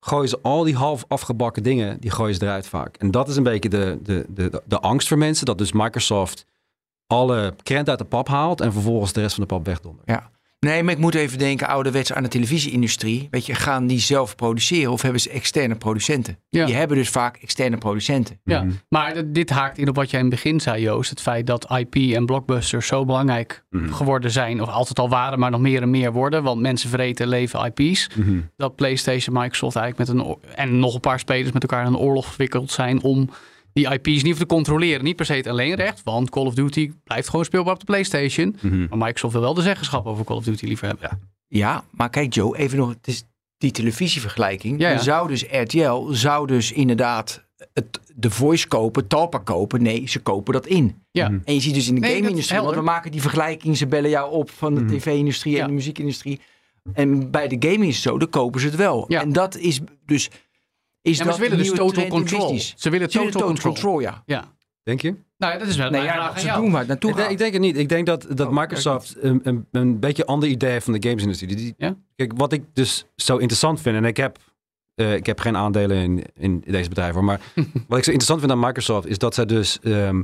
gooien ze al die half afgebakken dingen, die gooien ze eruit vaak. En dat is een beetje de, de, de, de angst voor mensen, dat dus Microsoft alle krent uit de pap haalt en vervolgens de rest van de pap wegdondert. Nee, maar ik moet even denken ouderwets aan de televisieindustrie. Weet je, gaan die zelf produceren of hebben ze externe producenten? Ja. Die hebben dus vaak externe producenten. Ja, maar d- dit haakt in op wat jij in het begin zei, Joost. Het feit dat IP en blockbusters zo belangrijk Mhm. geworden zijn, of altijd al waren, maar nog meer en meer worden. Want mensen vreten leven IP's. Dat PlayStation, Microsoft eigenlijk met een en nog een paar spelers met elkaar in een oorlog verwikkeld zijn om die IP's niet hoeven te controleren. Niet per se het alleenrecht, want Call of Duty blijft gewoon speelbaar op de PlayStation. Mhm. Maar Microsoft wil wel de zeggenschap over Call of Duty liever hebben. Ja, maar kijk Joe, even nog, het is die televisievergelijking. Ja, ja. Zou dus RTL, zou dus inderdaad het, de voice kopen, Talpa kopen. Nee, ze kopen dat in. Ja. Mhm. En je ziet dus in de Nee, game-industrie, want we maken die vergelijking, ze bellen jou op van de Mhm. tv-industrie Ja. en de muziekindustrie. En bij de gaming is het zo, dan kopen ze het wel. Ja. En dat is dus... Is Ja, maar dat ze willen de dus total control. Ze willen total total control. control, ja. Ja. Denk je? Nou ja, dat is wel Nee, mijn ja, ze doen waar het naartoe Ik denk, gaat. ik denk het niet. Ik denk dat, dat Oh, Microsoft een, een, een beetje ander idee heeft van de gamesindustrie. Die, Ja? Kijk, wat ik dus zo interessant vind, en ik heb, eh, ik heb geen aandelen in, in deze bedrijven, hoor, maar wat ik zo interessant vind aan Microsoft is dat zij dus ehm,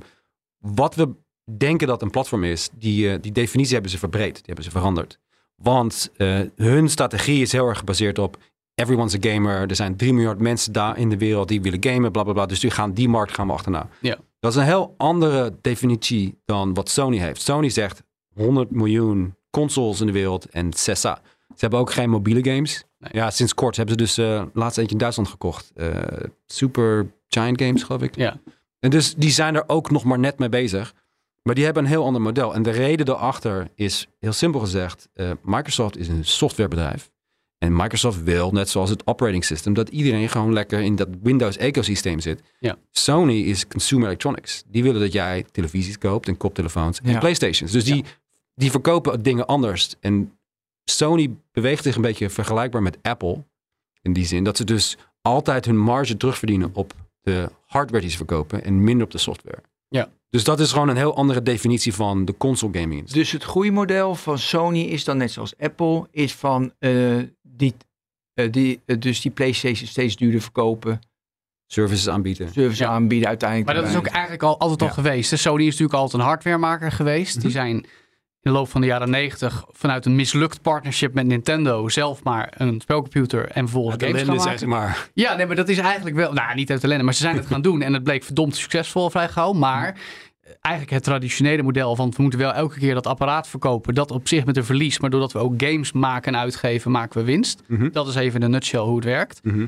wat we denken dat een platform is, die, eh, die definitie hebben ze verbreed, die hebben ze veranderd. Want eh, hun strategie is heel erg gebaseerd op everyone's a gamer. Er zijn 3 miljard mensen daar in de wereld die willen gamen, bla bla bla. Dus die, gaan, die markt gaan we achterna. Ja. Dat is een heel andere definitie dan wat Sony heeft. Sony zegt 100 miljoen consoles in de wereld en sessa. Ze hebben ook geen mobiele games. Nee. Ja, sinds kort hebben ze dus eh laatst eentje in Duitsland gekocht. Eh, Super Giant Games, geloof ik. Ja. En dus die zijn er ook nog maar net mee bezig. Maar die hebben een heel ander model. En de reden daarachter is, heel simpel gezegd, eh, Microsoft is een softwarebedrijf. En Microsoft wil, net zoals het operating system, dat iedereen gewoon lekker in dat Windows-ecosysteem zit. Ja. Sony is consumer electronics. Die willen dat jij televisies koopt en koptelefoons en Ja. Playstations. Dus die, die verkopen dingen anders. En Sony beweegt zich een beetje vergelijkbaar met Apple. In die zin dat ze dus altijd hun marge terugverdienen op de hardware die ze verkopen en minder op de software. Ja. Dus dat is gewoon een heel andere definitie van de console gaming. Dus het groeimodel van Sony is dan net zoals Apple, is van eh, die, eh, die, eh, dus die PlayStation steeds duurder verkopen, Services aanbieden. service Ja. aanbieden uiteindelijk. Maar dat is ook eigenlijk al, altijd al geweest. hè. Sony is natuurlijk altijd een hardwaremaker geweest. Mhm. Die zijn in de loop van de jaren 90 vanuit een mislukt partnership met Nintendo zelf maar een spelcomputer en vervolgens games gaan Ellende, maken. zeg maar. Ja, nee, maar dat is eigenlijk wel... Nou, niet uit ellende, maar ze zijn het gaan doen. En het bleek verdomd succesvol vrij gauw. Maar eh, eigenlijk het traditionele model van... we moeten wel elke keer dat apparaat verkopen. Dat op zich met een verlies. Maar doordat we ook games maken en uitgeven, maken we winst. Mhm. Dat is even in een nutshell hoe het werkt. Mhm.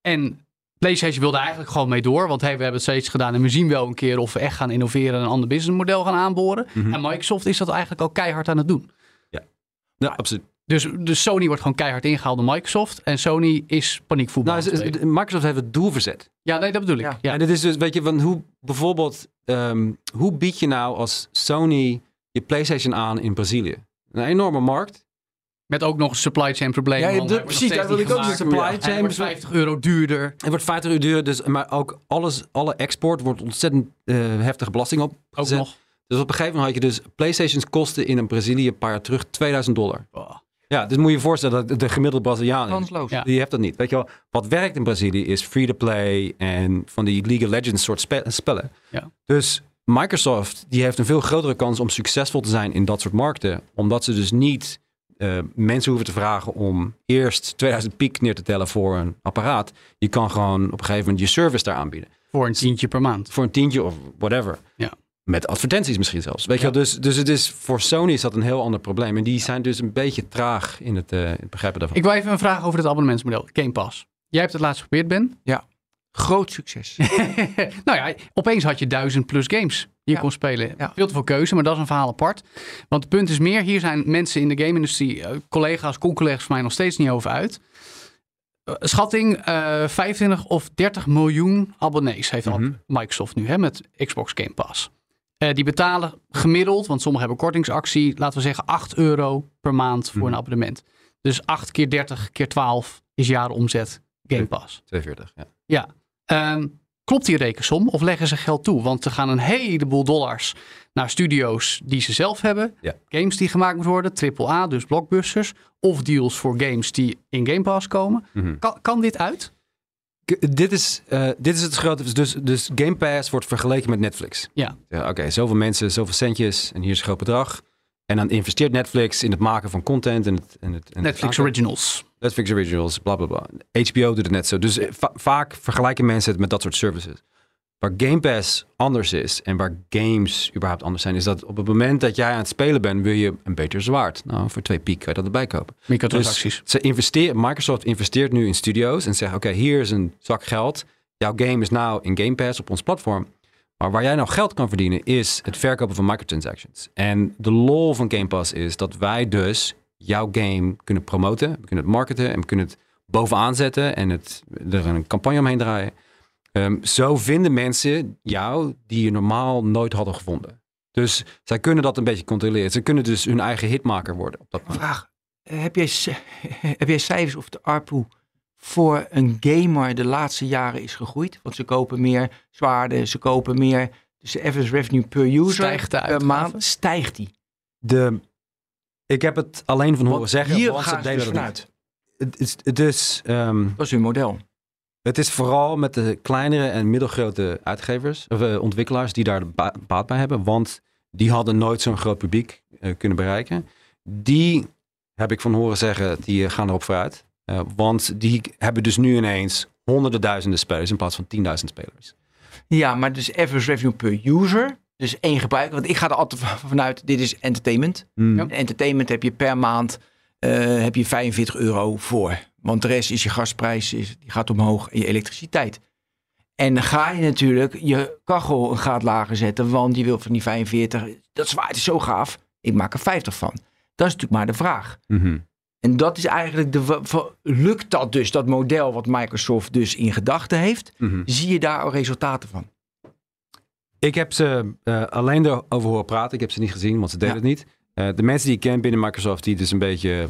En PlayStation wilde eigenlijk gewoon mee door. Want hey, we hebben het steeds gedaan. En we zien wel een keer of we echt gaan innoveren... en een ander businessmodel gaan aanboren. Mhm. En Microsoft is dat eigenlijk al keihard aan het doen. Ja, absoluut. Dus, dus Sony wordt gewoon keihard ingehaald door Microsoft. En Sony is paniekvoetbal. Nou, het. Microsoft heeft het doel verzet. ja, nee, dat bedoel ik. Ja. Ja. En dit is dus, weet je, van hoe bijvoorbeeld, ehm, hoe bied je nou als Sony je PlayStation aan in Brazilië? Een enorme markt. Met ook nog een supply chain probleem. Ja, precies, daar wil ik niet ook gemaakt. supply Hij chain wordt 50 euro duurder. Het wordt 50 uur duur, dus, maar ook alles, alle export wordt ontzettend eh, heftige belasting op. Ook nog. Dus op een gegeven moment had je dus PlayStations kosten in een Brazilië een paar jaar terug 2000 dollar. Oh. Ja, dus moet je je voorstellen dat de gemiddelde Braziliaan kansloos. Ja. Die heeft dat niet. Weet je wel, wat werkt in Brazilië is free-to-play en van die League of Legends soort spe- spellen. Ja. Dus Microsoft die heeft een veel grotere kans om succesvol te zijn in dat soort markten. Omdat ze dus niet eh, mensen hoeven te vragen om eerst 2000 piek neer te tellen voor een apparaat. Je kan gewoon op een gegeven moment je service daar aanbieden. Voor een tientje per maand. Voor een tientje of whatever. Ja. Met advertenties misschien zelfs. Weet je Ja. wel, dus, dus het is, voor Sony is dat een heel ander probleem. En die zijn dus een beetje traag in het, eh, het begrijpen daarvan. Ik wil even een vraag over het abonnementsmodel. Game Pass. Jij hebt het laatst geprobeerd, Ben. Groot succes. nou ja, opeens had je duizend plus games die je Ja. kon spelen. Ja. Veel te veel keuze, maar dat is een verhaal apart. Want het punt is meer, hier zijn mensen in de game-industrie, eh, collega's, con-collega's van mij nog steeds niet over uit. Eh, schatting, eh 25 of 30 miljoen abonnees heeft al Mhm. Microsoft nu hè, met Xbox Game Pass. Eh, die betalen gemiddeld, want sommigen hebben kortingsactie, laten we zeggen 8 euro per maand voor Mhm. een abonnement. Dus 8 keer 30 keer 12 is jaaromzet Game Pass. 42, ja. Ja. Ehm, klopt die rekensom of leggen ze geld toe? Want er gaan een heleboel dollars naar studio's die ze zelf hebben. Ja. Games die gemaakt moeten worden, AAA, dus blockbusters. Of deals voor games die in Game Pass komen. Mhm. Kan, kan dit uit? Dit, is, eh, dit is het grote. Dus, dus Game Pass wordt vergeleken met Netflix. Ja. Oké, zoveel mensen, zoveel centjes en hier is een groot bedrag. En dan investeert Netflix in het maken van content en het. En het en Netflix. Originals. Netflix Originals, bla bla bla. HBO doet het net zo. Dus eh, va- vaak vergelijken mensen het met dat soort services. Waar Game Pass anders is en waar games überhaupt anders zijn, is dat op het moment dat jij aan het spelen bent, wil je een beter zwaard. Nou, voor twee piek kan je dat erbij kopen. Microtransacties. Dus ze investeren, Microsoft investeert nu in studio's en zegt: Oké, hier is een zak geld. jouw game is nou in Game Pass op ons platform. Maar waar jij nou geld kan verdienen is het verkopen van microtransactions. En de lol van Game Pass is dat wij dus jouw game kunnen promoten. We kunnen het marketen en we kunnen het bovenaan zetten en het, er een campagne omheen draaien. Ehm, zo vinden mensen jou die je normaal nooit hadden gevonden. Dus zij kunnen dat een beetje controleren. Ze kunnen dus hun eigen hitmaker worden op dat moment. Vraag, eh, heb jij, c- heb jij cijfers of de ARPU voor een gamer de laatste jaren is gegroeid? Want ze kopen meer zwaarden, ze kopen meer. Dus de average revenue per user Stijgt de per maand stijgt die. De, ik heb het alleen van horen zeggen. hier want ze gaan ze delen dus dat vanuit. niet. Het is, het, is, ehm, Dat is hun model. Het is vooral met de kleinere en middelgrote uitgevers, of eh, ontwikkelaars, die daar ba- baat bij hebben. Want die hadden nooit zo'n groot publiek eh, kunnen bereiken. Die heb ik van horen zeggen, die eh, gaan erop vooruit. Want die hebben dus nu ineens honderden duizenden spelers in plaats van 10.000 spelers. Ja, maar dus average revenue per user. Dus één gebruiker. Want ik ga er altijd van- vanuit, dit is entertainment. Hmm. Ja. Entertainment heb je per maand heb je 45 euro voor. Want de rest is je gasprijs, is, die gaat omhoog en je elektriciteit. En dan ga je natuurlijk je kachel een graad lager zetten, want je wil van die 45, dat zwaard is zo gaaf, ik maak er 50 van. Dat is natuurlijk maar de vraag. Mhm. En dat is eigenlijk de, lukt dat dus, dat model wat Microsoft dus in gedachten heeft, Mhm. zie je daar al resultaten van? Ik heb ze eh, alleen erover horen praten. Ik heb ze niet gezien, want ze deden Ja. het niet. Eh, de mensen die ik ken binnen Microsoft, die dus een beetje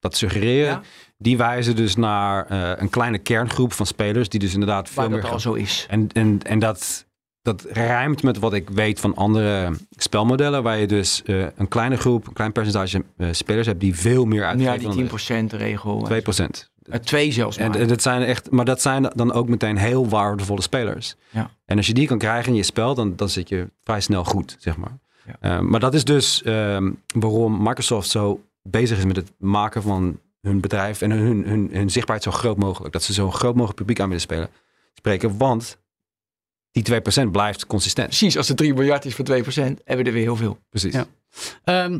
dat suggereren, Ja. die wijzen dus naar eh, een kleine kerngroep van spelers, die dus inderdaad veel Waar meer dat al zo is. En, en, en dat, dat rijmt met wat ik weet van andere spelmodellen, waar je dus eh, een kleine groep, een klein percentage eh, spelers hebt die veel meer Ja, uitgeven die dan 10% regel. 2 procent. Twee zelfs maar. En, dat zijn echt, maar dat zijn dan ook meteen heel waardevolle spelers. Ja. En als je die kan krijgen in je spel, dan, dan zit je vrij snel goed, zeg maar. Ja. Maar dat is dus ehm, waarom Microsoft zo bezig is met het maken van hun bedrijf en hun, hun, hun zichtbaarheid zo groot mogelijk. Dat ze zo groot mogelijk publiek aan willen spelen, spreken, want die 2% blijft consistent. Precies, als het 3 miljard is voor 2%, hebben we er weer heel veel. Precies. Ja. Ehm,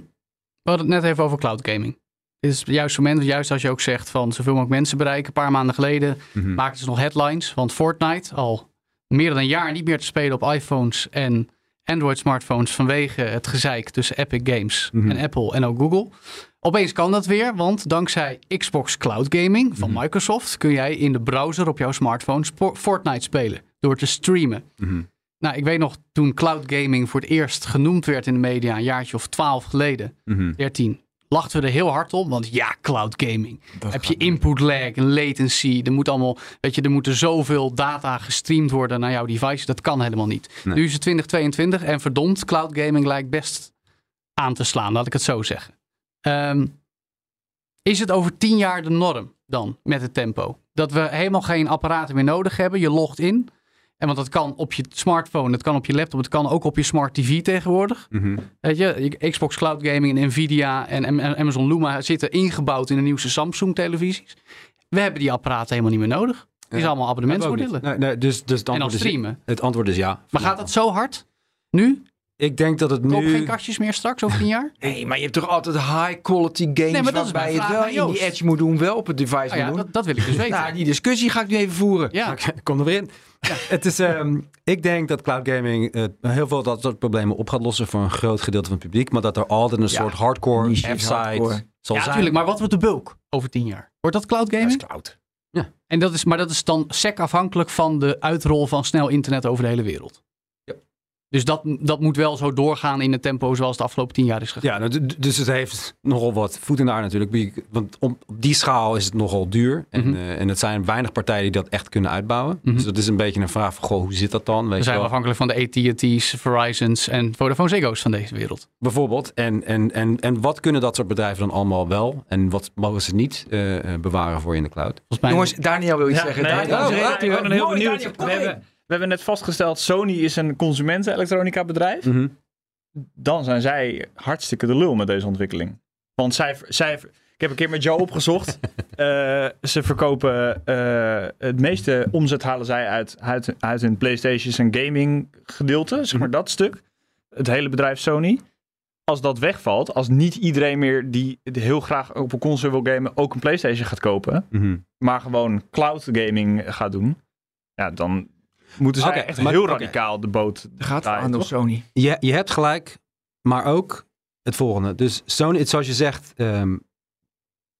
we hadden het net even over cloud gaming. Dit is het juiste moment, juist als je ook zegt van zoveel mogelijk mensen bereiken. Een paar maanden geleden Mhm. maakten ze nog headlines. Want Fortnite al meer dan een jaar niet meer te spelen op iPhones en Android smartphones vanwege het gezeik tussen Epic Games Mhm. en Apple en ook Google. Opeens kan dat weer, want dankzij Xbox Cloud Gaming van Mhm. Microsoft kun jij in de browser op jouw smartphone Fortnite spelen door te streamen. Mhm. Nou, ik weet nog toen cloud gaming voor het eerst genoemd werd in de media, een jaartje of twaalf geleden, Mhm. 13, lachten we er heel hard op. Want ja, cloud gaming. Heb je input lag, een latency. Er moet allemaal, weet je, er moeten zoveel data gestreamd worden naar jouw device. Dat kan helemaal niet. Nee. Nu is het 2022 en verdomd, cloud gaming lijkt best aan te slaan, laat ik het zo zeggen. Ehm, is het over tien jaar de norm dan met het tempo? Dat we helemaal geen apparaten meer nodig hebben. Je logt in. En want dat kan op je smartphone, het kan op je laptop, het kan ook op je smart TV tegenwoordig. Mhm. Weet je, Xbox Cloud Gaming en Nvidia en Am- Amazon Luma zitten ingebouwd in de nieuwste Samsung televisies. We hebben die apparaten helemaal niet meer nodig. Zijn allemaal abonnementsmodellen. Nee, nee, dus, dus het, En dan is, streamen. het antwoord is ja. Maar gaat dat zo hard? Nu? Ik denk dat het Koop nu... geen kastjes meer straks over tien jaar? Nee, maar je hebt toch altijd high quality games Nee, maar dat waarbij je wel in die edge moet doen, wel op het device Nou ja, doen. dat, dat wil ik dus weten. Nou, die discussie ga ik nu even voeren. ja. Kom er weer in. Het is, ehm, ik denk dat cloud gaming eh, heel veel dat soort problemen op gaat lossen voor een groot gedeelte van het publiek. Maar dat er altijd een Ja, soort hardcore F-site zal ja, zijn. natuurlijk. Maar wat wordt de bulk over tien jaar? Wordt dat cloud Dat is gaming? cloud. En dat is, maar dat is dan sec afhankelijk van de uitrol van snel internet over de hele wereld. Ja. Dus dat, dat moet wel zo doorgaan in het tempo zoals het de afgelopen tien jaar is gegaan. Ja, nou, dus het heeft nogal wat voet in de aarde natuurlijk. Want op die schaal is het nogal duur. En, Mhm. eh, en het zijn weinig partijen die dat echt kunnen uitbouwen. Mhm. Dus dat is een beetje een vraag van, goh, hoe zit dat dan? Weet We zijn wel? afhankelijk van de AT&T's, Verizon's en Vodafone Ziggo's van deze wereld. Bijvoorbeeld. En, en, en, en wat kunnen dat soort bedrijven dan allemaal wel? En wat mogen ze niet eh, eh, bewaren voor je in de cloud? Volgens mij Jongens, Daniel wil iets Ja, zeggen. nee, Daniel, ben- er- ik ben heel Mooi, benieuwd. Daniel, we, hebben, hebben net vastgesteld, Sony is een consumentenelektronica bedrijf. Mhm. Dan zijn zij hartstikke de lul met deze ontwikkeling. Want zij, zij ik heb een keer met Joe opgezocht. Eh, ze verkopen eh, het meeste omzet halen zij uit, uit, uit hun PlayStations en gaming gedeelte, zeg maar dat stuk. Het hele bedrijf Sony. Als dat wegvalt, als niet iedereen meer die heel graag op een console wil gamen ook een PlayStation gaat kopen, Mhm. maar gewoon cloud gaming gaat doen, Ja, dan moeten ze Oké, echt maar- heel radicaal de boot Daar gaat draaien, toch? Sony. Je, je hebt gelijk, maar ook het volgende. Dus Sony, het- zoals je zegt, ehm,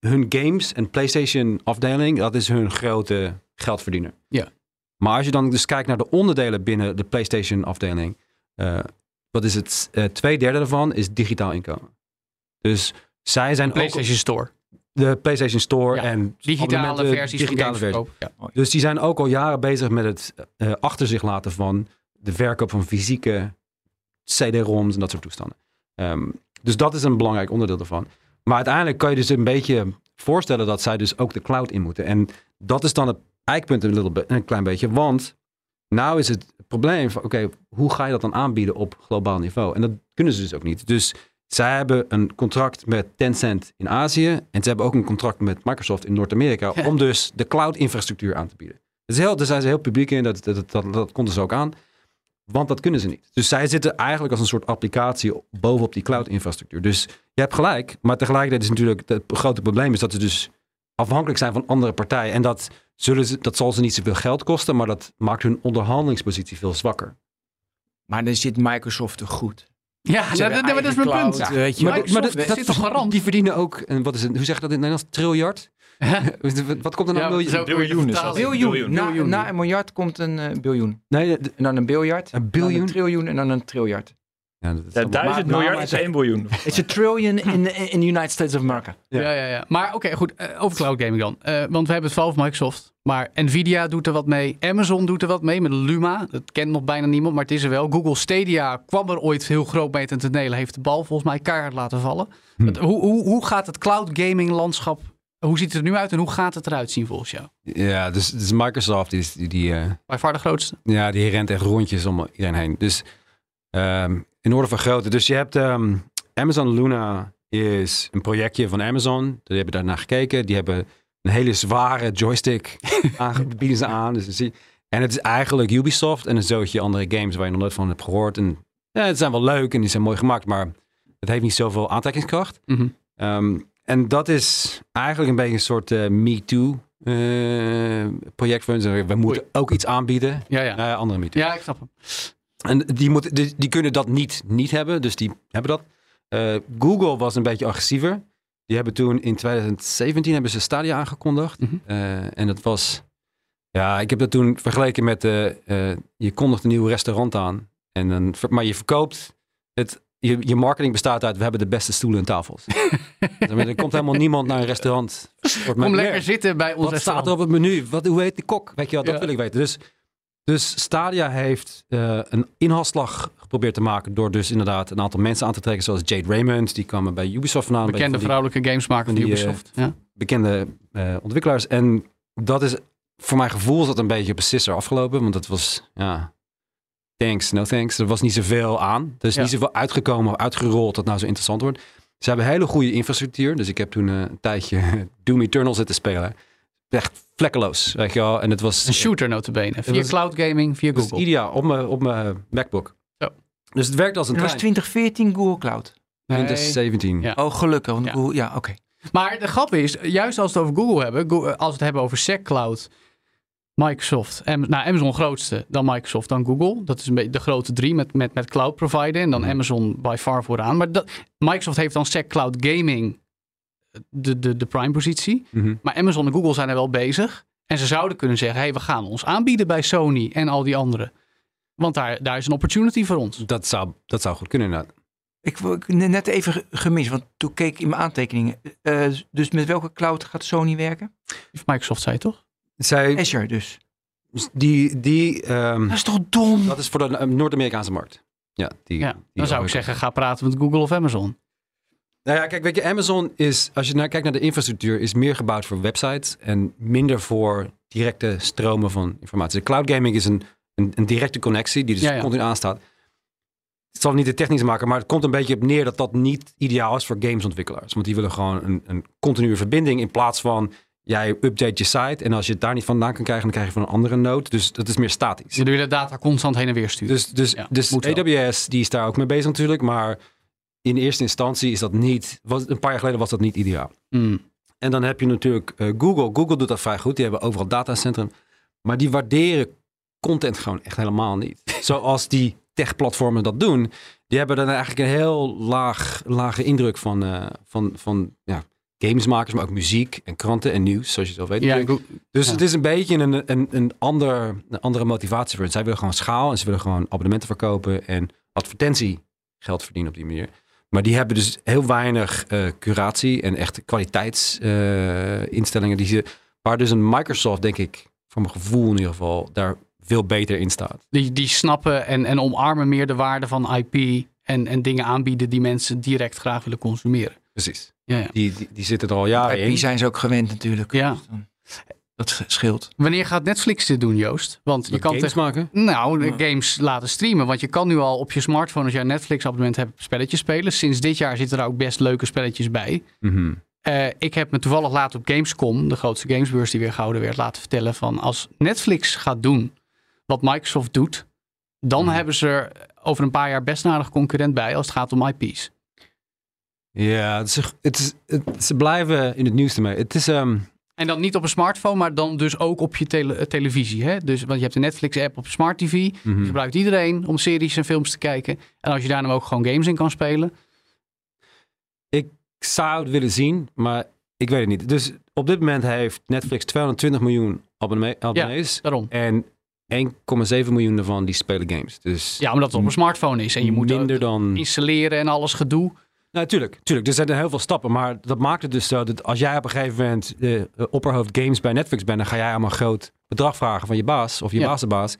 hun games en PlayStation afdeling, dat is hun grote geldverdiener. Ja. Maar als je dan dus kijkt naar de onderdelen binnen de PlayStation afdeling, eh, wat is het? Eh, twee derde daarvan is digitaal inkomen. Dus zij zijn PlayStation Store. De PlayStation Store Ja, en Digitale versies digitale. Ja. Dus die zijn ook al jaren bezig met het eh, achter zich laten van de verkoop van fysieke CD-ROMs en dat soort toestanden. Ehm, dus dat is een belangrijk onderdeel daarvan. Maar uiteindelijk kan je dus een beetje voorstellen dat zij dus ook de cloud in moeten. En dat is dan het eikpunt een, little bit, een klein beetje. Want nou is het probleem van, oké, hoe ga je dat dan aanbieden op globaal niveau? En dat kunnen ze dus ook niet. Dus zij hebben een contract met Tencent in Azië. En ze hebben ook een contract met Microsoft in Noord-Amerika. Ja. Om dus de cloud-infrastructuur aan te bieden. Dat is heel, daar zijn ze heel publiek in. Dat, dat, dat, dat, dat konden ze ook aan. Want dat kunnen ze niet. Dus zij zitten eigenlijk als een soort applicatie op- bovenop die cloud-infrastructuur. Dus je hebt gelijk. Maar tegelijkertijd is natuurlijk het grote probleem is dat ze dus afhankelijk zijn van andere partijen. En dat, zullen ze, dat zal ze niet zoveel geld kosten. Maar dat maakt hun onderhandelingspositie veel zwakker. Maar dan zit Microsoft er goed. Ja, Ze dat, is mijn punt. weet je. Maar Maar dat- dat- zit toch garant? Die verdienen ook, en wat is het, hoe zeg je dat in het Nederlands? Triljard? Wat komt er nou? Ja, miljoen? zo- biljoen is dat. Biljoen. Na, een miljard komt een eh, biljoen. Nee, de- En dan een biljard. Een dan biljoen? een triljoen en dan een triljard. Ja, dat is Ja, duizend maar- miljard maar- is één biljoen. It's a trillion in the, in the United States of America. Ja. Ja, ja, ja. Maar oké, goed. eh, over cloud gaming dan. Eh, want we hebben het vooral over Microsoft. Maar Nvidia doet er wat mee. Amazon doet er wat mee met Luma. Dat kent nog bijna niemand, maar het is er wel. Google Stadia kwam er ooit heel groot mee ten tonele. Heeft de bal volgens mij keihard laten vallen. Hm. Hoe, hoe, hoe gaat het cloud gaming landschap... Hoe ziet het er nu uit en hoe gaat het eruit zien volgens jou? Ja, dus, dus Microsoft is- die, die, eh, Bij far de grootste. ja, die rent echt rondjes om iedereen heen. Dus ehm, in orde van grootte. Dus je hebt ehm, Amazon Luna is een projectje van Amazon. Die hebben daar naar gekeken. Die hebben een hele zware joystick aange- bieden ze aan. Dus zie- en het is eigenlijk Ubisoft en een zootje andere games waar je nog nooit van hebt gehoord. En ja, het zijn wel leuk en die zijn mooi gemaakt, maar het heeft niet zoveel aantrekkingskracht. Mhm. Ehm, en dat is eigenlijk een beetje een soort eh, Me Too eh, project voor. We moeten ook iets aanbieden. Ja, ja. Eh, andere Me Too. Ja, ik snap hem. En die, moeten, die, die kunnen dat niet, niet hebben, dus die hebben dat. Eh, Google was een beetje agressiever. Die hebben toen in 2017 hebben ze Stadia aangekondigd. Mhm. Eh, en dat was... Ja, ik heb dat toen vergeleken met... eh, je kondigt een nieuw restaurant aan. En dan, maar je verkoopt... Het, je, je marketing bestaat uit... We hebben de beste stoelen en tafels. Er komt helemaal niemand naar een restaurant. Kom lekker zitten bij ons Wat staat er op het menu? Wat, hoe heet de kok? Weet je wel, dat Ja. wil ik weten. Dus, dus Stadia heeft eh, een inhaalslag geprobeerd te maken door dus inderdaad een aantal mensen aan te trekken, zoals Jade Raymond, die kwamen bij Ubisoft vandaan. Bekende van vrouwelijke gamesmaker van die, Ubisoft. ja. bekende eh, ontwikkelaars. En dat is, voor mijn gevoel is dat een beetje op sisser afgelopen, want dat was, ja, thanks, no thanks. Er was niet zoveel aan. Er is Ja. niet zoveel uitgekomen of uitgerold dat nou zo interessant wordt. Ze hebben hele goede infrastructuur, dus ik heb toen eh, een tijdje Doom Eternal zitten spelen. Echt vlekkeloos, weet je wel. En het was Een shooter notabene. Via was- cloud gaming, via het Google. ideaal op mijn, op mijn MacBook. Zo. Dus het werkt als een Dat was trein. 2014 Google Cloud. Nee. 2017. Ja. Oh, gelukkig. Want Ja. Google, ja, oké. Maar de grap is, juist als we het over Google hebben, Go- als we het hebben over SEC Cloud, Microsoft, Am- nou Amazon grootste, dan Microsoft, dan Google. Dat is een beetje de grote drie met, met, met cloud provider en dan Mhm. Amazon by far vooraan. Maar dat, Microsoft heeft dan SEC Cloud Gaming de, de, de prime positie. Mhm. Maar Amazon en Google zijn er wel bezig. En ze zouden kunnen zeggen, hey, we gaan ons aanbieden bij Sony en al die anderen. Want daar, daar is een opportunity voor ons. Dat, zou, dat zou goed kunnen inderdaad. Ik heb net even ge- gemist, want toen keek ik in mijn aantekeningen. Eh, dus met welke cloud gaat Sony werken? Microsoft zei toch? Zij, Azure dus. die, die, ehm, Dat is toch dom? dat is voor de eh, Noord-Amerikaanse markt. Ja, die, Ja, die dan zou ik zeggen, ga praten met Google of Amazon. Nou ja, kijk, weet je, Amazon is, als je naar, kijkt naar de infrastructuur, is meer gebouwd voor websites en minder voor directe stromen van informatie. De cloud gaming is een, een, een directe connectie die dus Ja, ja. continu aanstaat. Het zal niet te technisch maken, maar het komt een beetje op neer dat dat niet ideaal is voor gamesontwikkelaars. Want die willen gewoon een, een continue verbinding in plaats van jij update je site en als je het daar niet vandaan kan krijgen, dan krijg je van een andere node. Dus dat is meer statisch. Ze willen data constant heen en weer sturen. Dus, dus, Ja, dus wel. AWS die is daar ook mee bezig natuurlijk, maar in eerste instantie is dat niet, was, een paar jaar geleden was dat niet ideaal. Hmm. En dan heb je natuurlijk eh, Google. Google doet dat vrij goed. Die hebben overal datacentrum. Maar die waarderen content gewoon echt helemaal niet. Zoals die tech-platformen dat doen. Die hebben dan eigenlijk een heel laag, lage indruk van, eh, van, van ja, gamesmakers, maar ook muziek en kranten en nieuws, zoals je wel weet. Ja, Dus Ja. het is een beetje een, een, een, ander, een andere motivatie voor hen. Zij willen gewoon schaal en ze willen gewoon abonnementen verkopen en advertentie geld verdienen op die manier. Maar die hebben dus heel weinig eh, curatie en echt kwaliteitsinstellingen die ze, waar dus een Microsoft, denk ik, voor mijn gevoel in ieder geval, daar veel beter in staat. die, die snappen en, en omarmen meer de waarde van IP en, en dingen aanbieden die mensen direct graag willen consumeren. Precies. Ja, ja. Die, die, die zitten er al jaren Die in. zijn ze ook gewend natuurlijk. Ja. Dat sch- scheelt. Wanneer gaat Netflix dit doen, Joost? Want je Met kan games maken. Nou, de games laten streamen. Want je kan nu al op je smartphone, als jij een Netflix-abonnement hebt, spelletjes spelen. Sinds dit jaar zitten er ook best leuke spelletjes bij. Mhm. Eh, ik heb me toevallig later op Gamescom, de grootste gamesbeurs die weer gehouden werd, laten vertellen van als Netflix gaat doen wat Microsoft doet, dan Mhm. hebben ze er over een paar jaar best een aardig concurrent bij als het gaat om IP's. Ja, het is, het is, het- ze blijven in het nieuws ermee. Het is, ehm, En dan niet op een smartphone, maar dan dus ook op je tele- eh, televisie. Hè? Dus, want je hebt de Netflix-app op smart TV. Die mhm. gebruikt iedereen om series en films te kijken. En als je daar nou ook gewoon games in kan spelen. Ik zou het willen zien, maar ik weet het niet. Dus op dit moment heeft Netflix 220 miljoen abonnee- abonnees. Daarom. En 1,7 miljoen daarvan die spelen games. Dus Ja, omdat het op een smartphone is. En je moet minder ook dan... installeren en alles gedoe. Nou, tuurlijk. Er zijn er heel veel stappen. Maar dat maakt het dus zo dat als jij op een gegeven moment de opperhoofd games bij Netflix bent, dan ga jij allemaal een groot bedrag vragen van je baas of je Ja. baasbaas.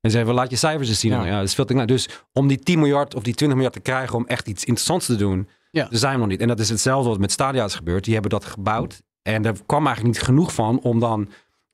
En zeggen, we laat je cijfers eens zien. Ja. Ja. ja, dat is veel te. Dus om die 10 miljard of die 20 miljard te krijgen om echt iets interessants te doen, Ja. daar zijn we nog niet. En dat is hetzelfde wat met Stadia is gebeurd. Die hebben dat gebouwd. En er kwam eigenlijk niet genoeg van om dan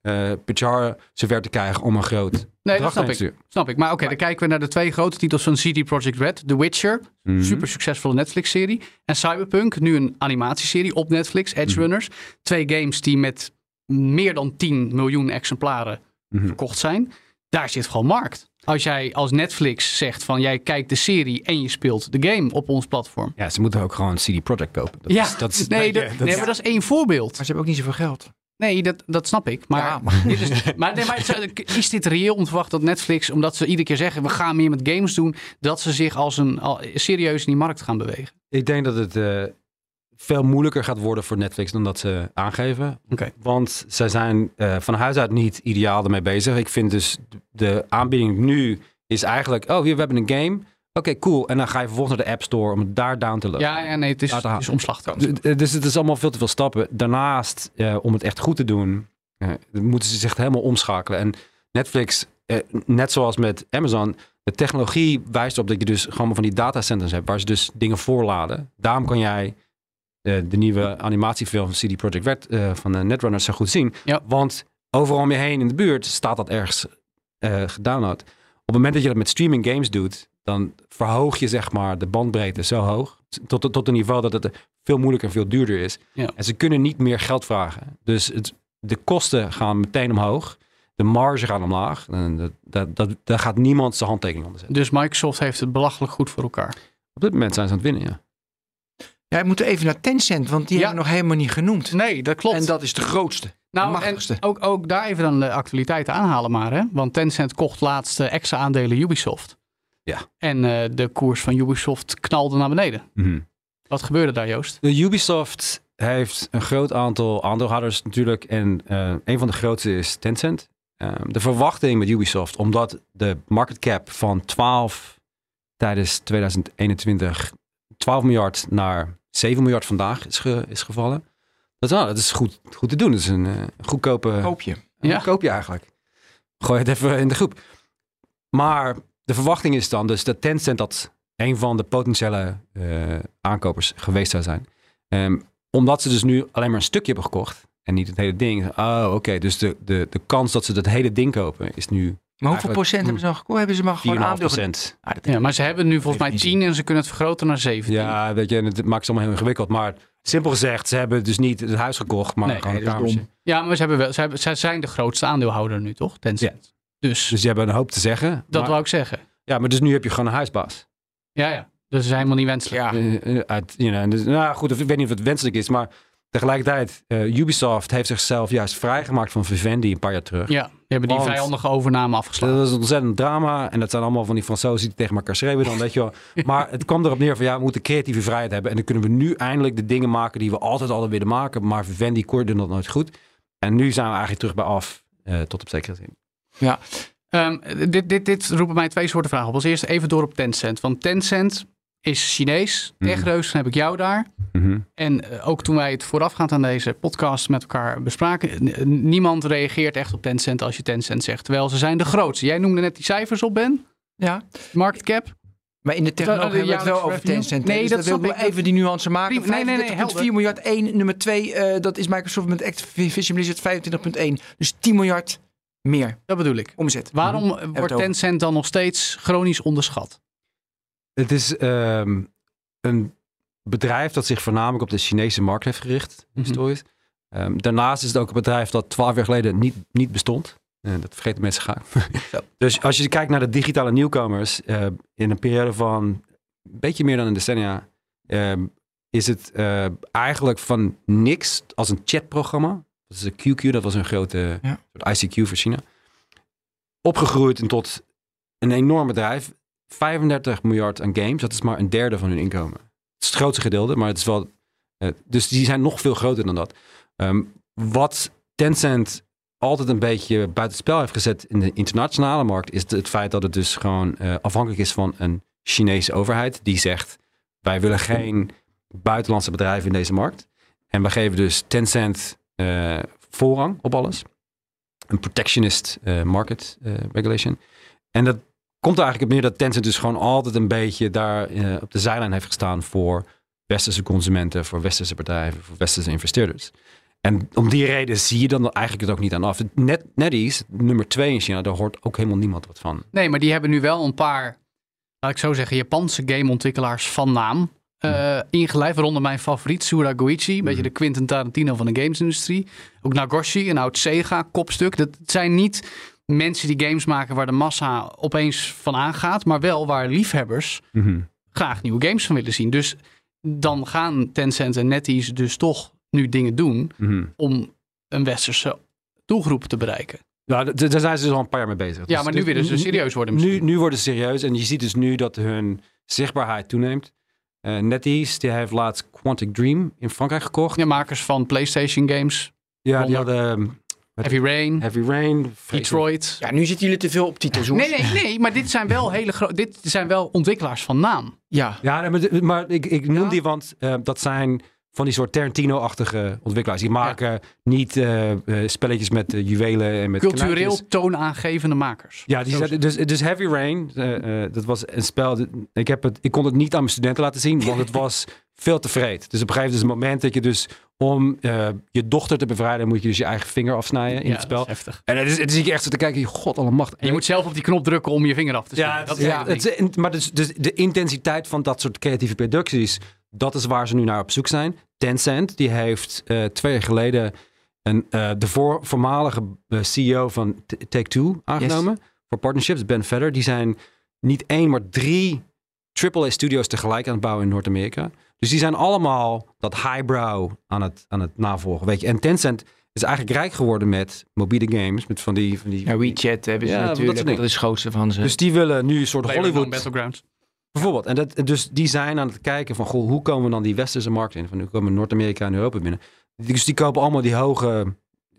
eh Pachar zover te krijgen om een groot Nee, dat snap ik. Snap ik. Maar oké, dan kijken we naar de twee grote titels van CD Projekt Red. The Witcher, Mhm. super succesvolle Netflix-serie. En Cyberpunk, nu een animatieserie op Netflix, Edge Mhm. Runners. Twee games die met meer dan 10 miljoen exemplaren Mhm. verkocht zijn. Daar zit gewoon markt. Als jij als Netflix zegt van jij kijkt de serie en je speelt de game op ons platform. Ja, ze moeten ook gewoon CD Projekt kopen. Dat ja, is, dat is, nee, ja, dat, dat nee, is- maar dat is één voorbeeld. Maar ze hebben ook niet zoveel geld. Nee, dat, dat snap ik. Maar, Ja, maar- dit is, maar, nee, maar is- dit reëel om te verwachten dat Netflix, omdat ze iedere keer zeggen we gaan meer met games doen, dat ze zich als een al, serieus in die markt gaan bewegen? Ik denk dat het eh, veel moeilijker gaat worden voor Netflix dan dat ze aangeven. Oké. Want zij zijn eh, van huis uit niet ideaal ermee bezig. Ik vind dus de- de aanbieding nu is eigenlijk... Oh, hier, we hebben een game. Oké, cool. En dan ga je vervolgens naar de App Store om het daar down te loaden. Ja, ja nee, het is, het is d- Dus het is allemaal veel te veel stappen. Daarnaast, eh, om het echt goed te doen, eh, moeten ze zich helemaal omschakelen. En Netflix, eh, net zoals met Amazon, de technologie wijst op dat je dus gewoon van die datacenters hebt, waar ze dus dingen voorladen. Daarom kan jij de nieuwe animatiefilm van CD Projekt Red van de Netrunners zo goed zien. Ja. Want overal om je heen in de buurt staat dat ergens gedownload. Op het moment dat je dat met streaming games doet, dan verhoog je zeg maar de bandbreedte zo hoog. Tot, tot een niveau dat het veel moeilijker en veel duurder is. Ja. En ze kunnen niet meer geld vragen. Dus het, de kosten gaan meteen omhoog. De marge gaat omlaag. En dat, dat, dat, daar gaat niemand zijn handtekening onder zetten. Dus Microsoft heeft het belachelijk goed voor elkaar. Op dit moment zijn ze aan het winnen, ja. Ja, we moeten even naar Tencent, want die Ja. hebben we nog helemaal niet genoemd. Nee, dat klopt. En dat is de grootste. de nou, machtigste. en ook, ook daar even dan de actualiteiten aanhalen maar. Hè? Want Tencent kocht laatst eh, extra aandelen Ubisoft. Ja. En eh, de koers van Ubisoft knalde naar beneden. Wat gebeurde daar, Joost? De Ubisoft heeft een groot aantal aandeelhouders natuurlijk. En eh, een van de grootste is Tencent. Ehm, de verwachting met Ubisoft, omdat de market cap van 12 tijdens 2021 12 miljard naar 7 miljard vandaag is, ge- is gevallen. Dat, is- nou, dat is goed, goed te doen. Dat is een eh, goedkope Koop je. ja. Ja. koop je eigenlijk. Gooi het even in de groep. Maar de verwachting is dan dus dat Tencent dat een van de potentiële eh, aankopers geweest zou zijn. Ehm, omdat ze dus nu alleen maar een stukje hebben gekocht en niet het hele ding. Oh, oké. Dus de, de, de kans dat ze dat hele ding kopen is nu 4,5 Maar hoeveel procent hebben ze dan gekocht? Hebben ze maar gewoon aandeel procent. Ah, Ja, maar ze hebben nu volgens mij Heeft 10 en ze kunnen het vergroten naar 17. Ja, weet je, en het maakt het allemaal heel ingewikkeld. Maar simpel gezegd, ze hebben dus niet het huis gekocht, maar Nee, gewoon een kamertje. Ja, maar ze, hebben wel, ze, hebben, ze zijn de grootste aandeelhouder nu, toch? Tencent. Dus, Dus die hebben een hoop te zeggen. dat maar, wou ik zeggen. Ja, maar dus nu heb je gewoon een huisbaas. Ja, ja. Dus dat is helemaal niet wenselijk. Ja, Eh, eh, uit, you know, dus, nou goed, ik weet niet of het wenselijk is, maar tegelijkertijd, eh, Ubisoft heeft zichzelf juist vrijgemaakt van Vivendi een paar jaar terug. Ja, hebben die Want- vijandige overname afgeslagen. Dat is een ontzettend drama. En dat zijn allemaal van die Fransozen die tegen elkaar schreeuwen dan, weet je wel. Maar het kwam erop neer van, ja, we moeten creatieve vrijheid hebben. En dan kunnen we nu eindelijk de dingen maken die we altijd al willen maken. Maar Vivendi koorde dat nooit goed. En nu zijn we eigenlijk terug bij af, tot op zekere zin. Ehm, dit, dit, dit roepen mij twee soorten vragen op. Als eerste even door op Tencent. Want Tencent is Chinees. Mhm. Techreus, dan heb ik jou daar. En eh, ook toen wij het voorafgaand aan deze podcast met elkaar bespraken, n- niemand reageert echt op Tencent als je Tencent zegt. Terwijl ze zijn de grootste. Jij noemde net die cijfers op, Ben. Ja. Market cap. Maar in de technologie hebben we het wel over? Tencent. Nee, dus dat we ik. even die nuance maken. Nee, nee, nee, 35,4 helder. miljard 1. Nummer 2, dat is Microsoft met Activision Blizzard 25,1. Dus 10 miljard meer Dat bedoel ik. omzet. Waarom het wordt. Tencent dan nog steeds chronisch onderschat? Het is ehm, een bedrijf dat zich voornamelijk op de Chinese markt heeft gericht, Mhm. historisch. Ehm, daarnaast is het ook een bedrijf dat twaalf jaar geleden niet, niet bestond. Eh, dat vergeten mensen graag. dus als je kijkt naar de digitale nieuwkomers, eh, in een periode van een beetje meer dan een decennia, ehm, is het eh, eigenlijk van niks als een chatprogramma. Dat is de QQ, dat was een grote Ja. soort ICQ voor China. Opgegroeid en tot een enorm bedrijf. 35 miljard aan games, dat is maar een derde van hun inkomen. Het is het grootste gedeelte, maar het is wel. eh, dus die zijn nog veel groter dan dat. Ehm, wat Tencent altijd een beetje buitenspel heeft gezet in de internationale markt, is het feit dat het dus gewoon eh, afhankelijk is van een Chinese overheid die zegt: wij willen geen buitenlandse bedrijven in deze markt. En we geven dus Tencent eh, voorrang op alles. Een protectionist eh, market eh, regulation. En dat komt er eigenlijk op neer dat Tencent dus gewoon altijd een beetje daar op de zijlijn heeft gestaan voor westerse consumenten, voor westerse bedrijven, voor westerse investeerders. En om die reden zie je dan eigenlijk het ook niet aan af. Net, NetEase, nummer twee in China, daar hoort ook helemaal niemand wat van. Nee, maar die hebben nu wel een paar, laat ik zo zeggen, Japanse gameontwikkelaars van naam eh ingeleid. Waaronder mijn favoriet, Sura Goichi. Een beetje de Quentin Tarantino van de gamesindustrie. Ook Nagoshi, een oud Sega-kopstuk. Dat zijn niet mensen die games maken waar de massa opeens van aangaat. Maar wel waar liefhebbers graag nieuwe games van willen zien. Dus dan gaan Tencent en NetEase dus toch nu dingen doen om een westerse doelgroep te bereiken. Ja, daar zijn ze dus al een paar jaar mee bezig. Ja, Dus- maar nu dus willen ze serieus worden Nu, nu worden ze serieus en je ziet dus nu dat hun zichtbaarheid toeneemt. Eh NetEase, die heeft laatst Quantic Dream in Frankrijk gekocht. Ja, makers van PlayStation games, Ja, die hadden um, Heavy Rain, Heavy Rain, Detroit. Ja, nu zitten jullie te veel op titels, Nee, nee, nee, maar dit zijn wel hele grote. Dit zijn wel ontwikkelaars van naam. Ja. Ja, maar, maar ik, ik noem Ja? die, want eh, dat zijn van die soort Tarantino-achtige ontwikkelaars. Die maken niet eh, eh, spelletjes met eh, juwelen en met Cultureel toonaangevende makers. Ja, die zijn, dus, dus Heavy Rain, dat was een spel. Ik, heb het, ik kon het niet aan mijn studenten laten zien, want het was veel te vreed. Dus op een gegeven moment is het moment dat je dus om je dochter te bevrijden, moet je dus je eigen vinger afsnijden in Ja, het spel. heftig. En het is, het is echt zo te kijken, god alle macht. En je moet zelf op die knop drukken om je vinger af te Ja, snijden. dat dat is ja, het maar dus, dus de intensiteit van dat soort creatieve producties, dat is waar ze nu naar op zoek zijn. Tencent, die heeft eh, twee jaar geleden een, eh, de voor, voormalige eh, CEO van Take-Two aangenomen voor partnerships, Ben Vedder. Die zijn niet één, maar drie AAA-studio's tegelijk aan het bouwen in Noord-Amerika. Dus die zijn allemaal dat highbrow aan het, aan het navolgen. Weet je. En Tencent is eigenlijk rijk geworden met mobiele games, met van die... Van die Ja, WeChat hebben ze Ja, natuurlijk. Dat, is het grootste van ze. dus die willen nu een soort Hollywood Hollywood Battlegrounds. Bijvoorbeeld. En dat, dus die zijn aan het kijken van, goh, hoe komen we dan die westerse markt in? Van, hoe komen Noord-Amerika en Europa binnen? Dus die kopen allemaal die hoge,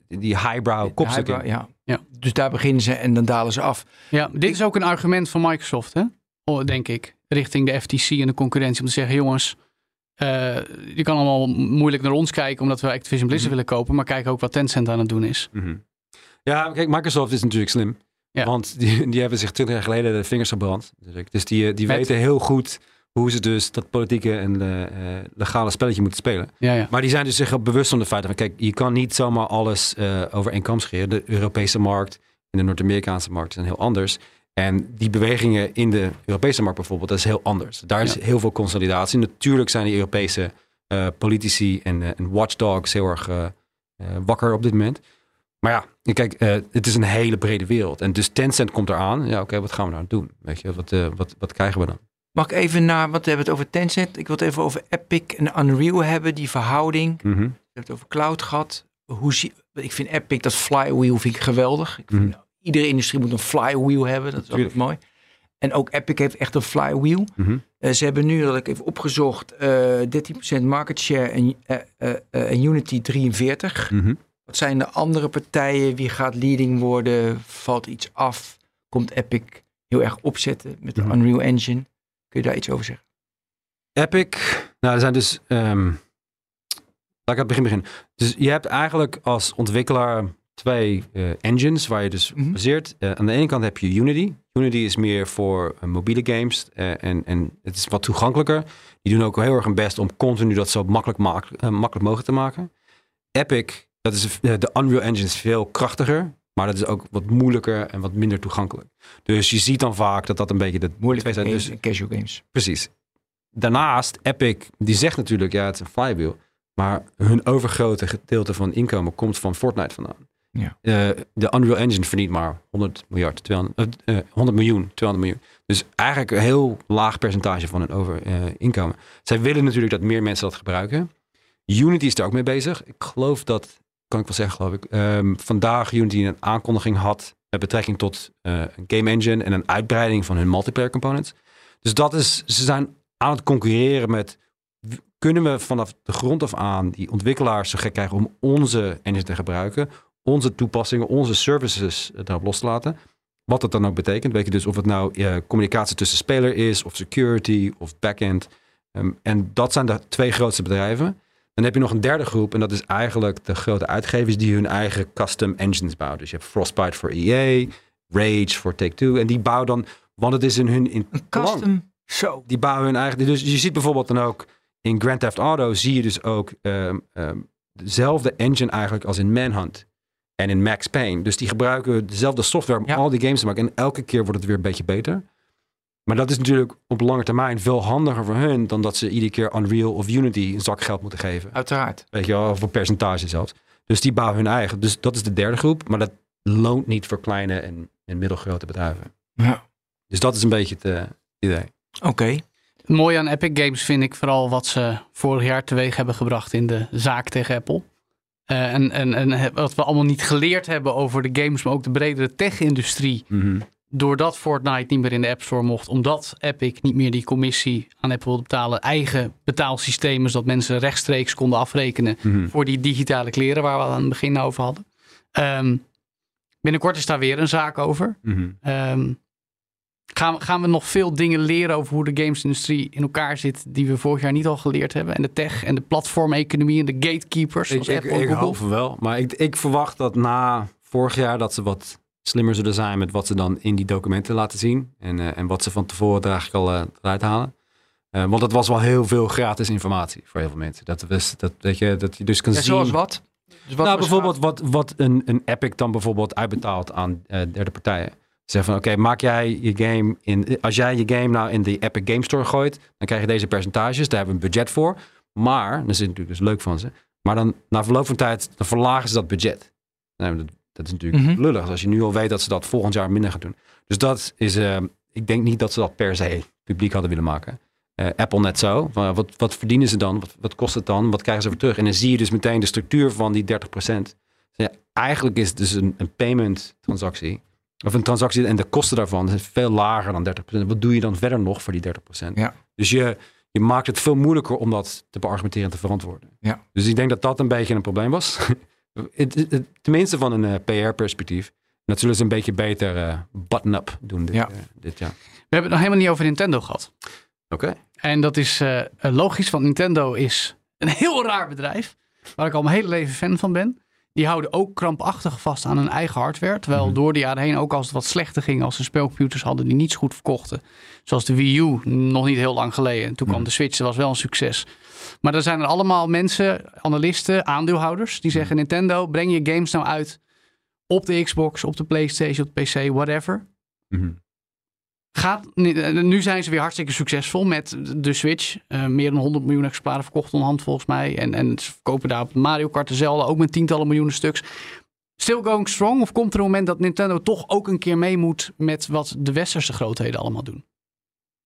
die highbrow kopstukken. Ja, ja. Ja. Dus daar beginnen ze en dan dalen ze af. Ja, dit is ook een argument van Microsoft, hè? Oh, denk ik. Richting de FTC en de concurrentie. Om te zeggen, jongens, eh, je kan allemaal moeilijk naar ons kijken omdat we Activision Blizzard Mhm. willen kopen. Maar kijk ook wat Tencent aan het doen is. Mhm. Ja, kijk, Microsoft is natuurlijk slim. Ja. Want die, die hebben zich twintig jaar geleden de vingers gebrand. Dus die, eh, die Met- weten heel goed hoe ze dus dat politieke en eh, eh, legale spelletje moeten spelen. Ja, ja. Maar die zijn dus zich bewust van de feiten van, kijk, je kan niet zomaar alles eh, over één kam scheren. De Europese markt en de Noord-Amerikaanse markt zijn heel anders. En die bewegingen in de Europese markt bijvoorbeeld, dat is heel anders. Daar is Ja. heel veel consolidatie. Natuurlijk zijn die Europese politici en, en watchdogs heel erg wakker op dit moment. Maar ja, kijk, eh, het is een hele brede wereld. En dus Tencent komt eraan. Ja, oké, wat gaan we nou doen? Weet je, wat, eh, wat, wat krijgen we dan? Mag ik even naar, want we hebben het over Tencent. Ik wil het even over Epic en Unreal hebben, die verhouding. We Mhm. hebben het over cloud gehad. Hoe zie, Ik vind Epic, dat flywheel vind ik geweldig. Ik vind, Iedere industrie moet een flywheel hebben. Dat is ook mooi. En ook Epic heeft echt een flywheel. Mhm. Eh, ze hebben nu, dat ik even opgezocht, eh 13% market share en, en Unity 43. Wat zijn de andere partijen? Wie gaat leading worden? Valt iets af? Komt Epic heel erg opzetten met de. Unreal Engine? Kun je daar iets over zeggen? Epic, nou er zijn dus, ehm, laat ik aan het begin beginnen. Dus je hebt eigenlijk als ontwikkelaar twee eh, engines waar je dus Mhm. baseert. Eh, aan de ene kant heb je Unity. Unity is meer voor eh, mobiele games en, en het is wat toegankelijker. Die doen ook heel erg hun best om continu dat zo makkelijk, maak- makkelijk mogelijk te maken. Epic, dat is eh, de Unreal Engine is veel krachtiger, maar dat is ook wat moeilijker en wat minder toegankelijk. Dus je ziet dan vaak dat dat een beetje de Moeilijke zijn. Dus casual games. Precies. Daarnaast, Epic, die zegt natuurlijk, ja, het is een flywheel. Maar hun overgrote gedeelte van inkomen komt van Fortnite vandaan. Ja. Eh, de Unreal Engine verdient maar 100 miljard, 200, eh, eh, 100 miljoen, 200 miljoen. Dus eigenlijk een heel laag percentage van hun over, inkomen. Zij willen natuurlijk dat meer mensen dat gebruiken. Unity is daar ook mee bezig. Ik geloof dat, kan ik wel zeggen geloof ik, ehm, vandaag Unity een aankondiging had met betrekking tot eh, een game engine en een uitbreiding van hun multiplayer components. Dus dat is, ze zijn aan het concurreren met, kunnen we vanaf de grond af aan die ontwikkelaars zo gek krijgen om onze engine te gebruiken, onze toepassingen, onze services eh, daarop los te laten. Wat dat dan ook betekent. Weet je dus of het nou eh, communicatie tussen speler is, of security, of backend. Ehm, en dat zijn de twee grootste bedrijven. Dan heb je nog een derde groep en dat is eigenlijk de grote uitgevers die hun eigen custom engines bouwen. Dus je hebt Frostbite voor EA, Rage voor Take-Two. En die bouwen dan, want het is in hun in Een custom. Zo. Die bouwen hun eigen. Dus je ziet bijvoorbeeld dan ook in Grand Theft Auto zie je dus ook ehm, ehm, dezelfde engine eigenlijk als in Manhunt en in Max Payne. Dus die gebruiken dezelfde software om Ja. al die games te maken. En elke keer wordt het weer een beetje beter. Maar dat is natuurlijk op lange termijn veel handiger voor hun dan dat ze iedere keer Unreal of Unity een zak geld moeten geven. Uiteraard. Weet je wel, of een percentage zelfs. Dus die bouwen hun eigen. Dus dat is de derde groep. Maar dat loont niet voor kleine en, en middelgrote bedrijven. Ja. Dus dat is een beetje het eh, idee. Oké. Het mooie aan Epic Games vind ik vooral wat ze vorig jaar teweeg hebben gebracht in de zaak tegen Apple. Eh, en, en, en wat we allemaal niet geleerd hebben over de games, maar ook de bredere tech-industrie. Doordat Fortnite niet meer in de App Store mocht, omdat Epic niet meer die commissie aan Apple wilde betalen. Eigen betaalsystemen, zodat mensen rechtstreeks konden afrekenen Mhm. voor die digitale kleren waar we aan het begin over hadden. Ehm, binnenkort is daar weer een zaak over. Mhm. Ehm, gaan, we- gaan we nog veel dingen leren over hoe de gamesindustrie in elkaar zit, die we vorig jaar niet al geleerd hebben? En de tech en de platformeconomie en de gatekeepers, Ik, ik, ik hoop wel. Maar ik, ik verwacht dat na vorig jaar dat ze wat slimmer zullen zijn met wat ze dan in die documenten laten zien. En, eh, en wat ze van tevoren er eigenlijk al eruit halen. Eh, want dat was wel heel veel gratis informatie voor heel veel mensen. Dat, was, dat, dat, je, dat je dus kan Ja, zien. zoals wat? Dus wat nou, bijvoorbeeld wat, wat een, een Epic dan bijvoorbeeld uitbetaalt aan derde partijen. Ze zeggen van oké, maak jij je game in. Als jij je game nou in de Epic Game Store gooit, dan krijg je deze percentages. Daar hebben we een budget voor. Maar, dat is natuurlijk dus leuk van ze. Maar dan na verloop van tijd, dan verlagen ze dat budget. Nou, dat, is natuurlijk Mhm. lullig. Als je nu al weet dat ze dat volgend jaar minder gaan doen. Dus dat is, eh, ik denk niet dat ze dat per se publiek hadden willen maken. Eh, Apple net zo. Wat, wat verdienen ze dan? Wat, wat kost het dan? Wat krijgen ze voor terug? En dan zie je dus meteen de structuur van die 30%. Dus ja, eigenlijk is het dus een, een payment transactie. Of een transactie en de kosten daarvan zijn veel lager dan 30%. Wat doe je dan verder nog voor die 30%? Ja. Dus je, je maakt het veel moeilijker om dat te beargumenteren en te verantwoorden. Ja. Dus ik denk dat dat een beetje een probleem was. Tenminste van een eh, PR-perspectief. Dat zullen ze een beetje beter eh, button-up doen dit, Ja. eh, dit jaar. We hebben het nog helemaal niet over Nintendo gehad. Oké. En dat is logisch, want Nintendo is een heel raar bedrijf. Waar ik al mijn hele leven fan van ben. Die houden ook krampachtig vast aan hun eigen hardware. Terwijl Mhm. door de jaren heen, ook als het wat slechter ging, als ze speelcomputers hadden die niet zo goed verkochten. Zoals de Wii U, nog niet heel lang geleden. Toen kwam Mhm. de Switch, dat was wel een succes. Maar er zijn er allemaal mensen, analisten, aandeelhouders, die Mhm. zeggen: Nintendo, breng je games nou uit op de Xbox, op de PlayStation, op de PC, whatever. Mhm. Gaat, nu zijn ze weer hartstikke succesvol met de Switch. Eh, meer dan 100 miljoen exemplaren verkocht onderhand volgens mij. En, en ze verkopen daar op Mario Kart dezelfde, ook met tientallen miljoenen stuks. Still going strong? Of komt er een moment dat Nintendo toch ook een keer mee moet met wat de westerse grootheden allemaal doen?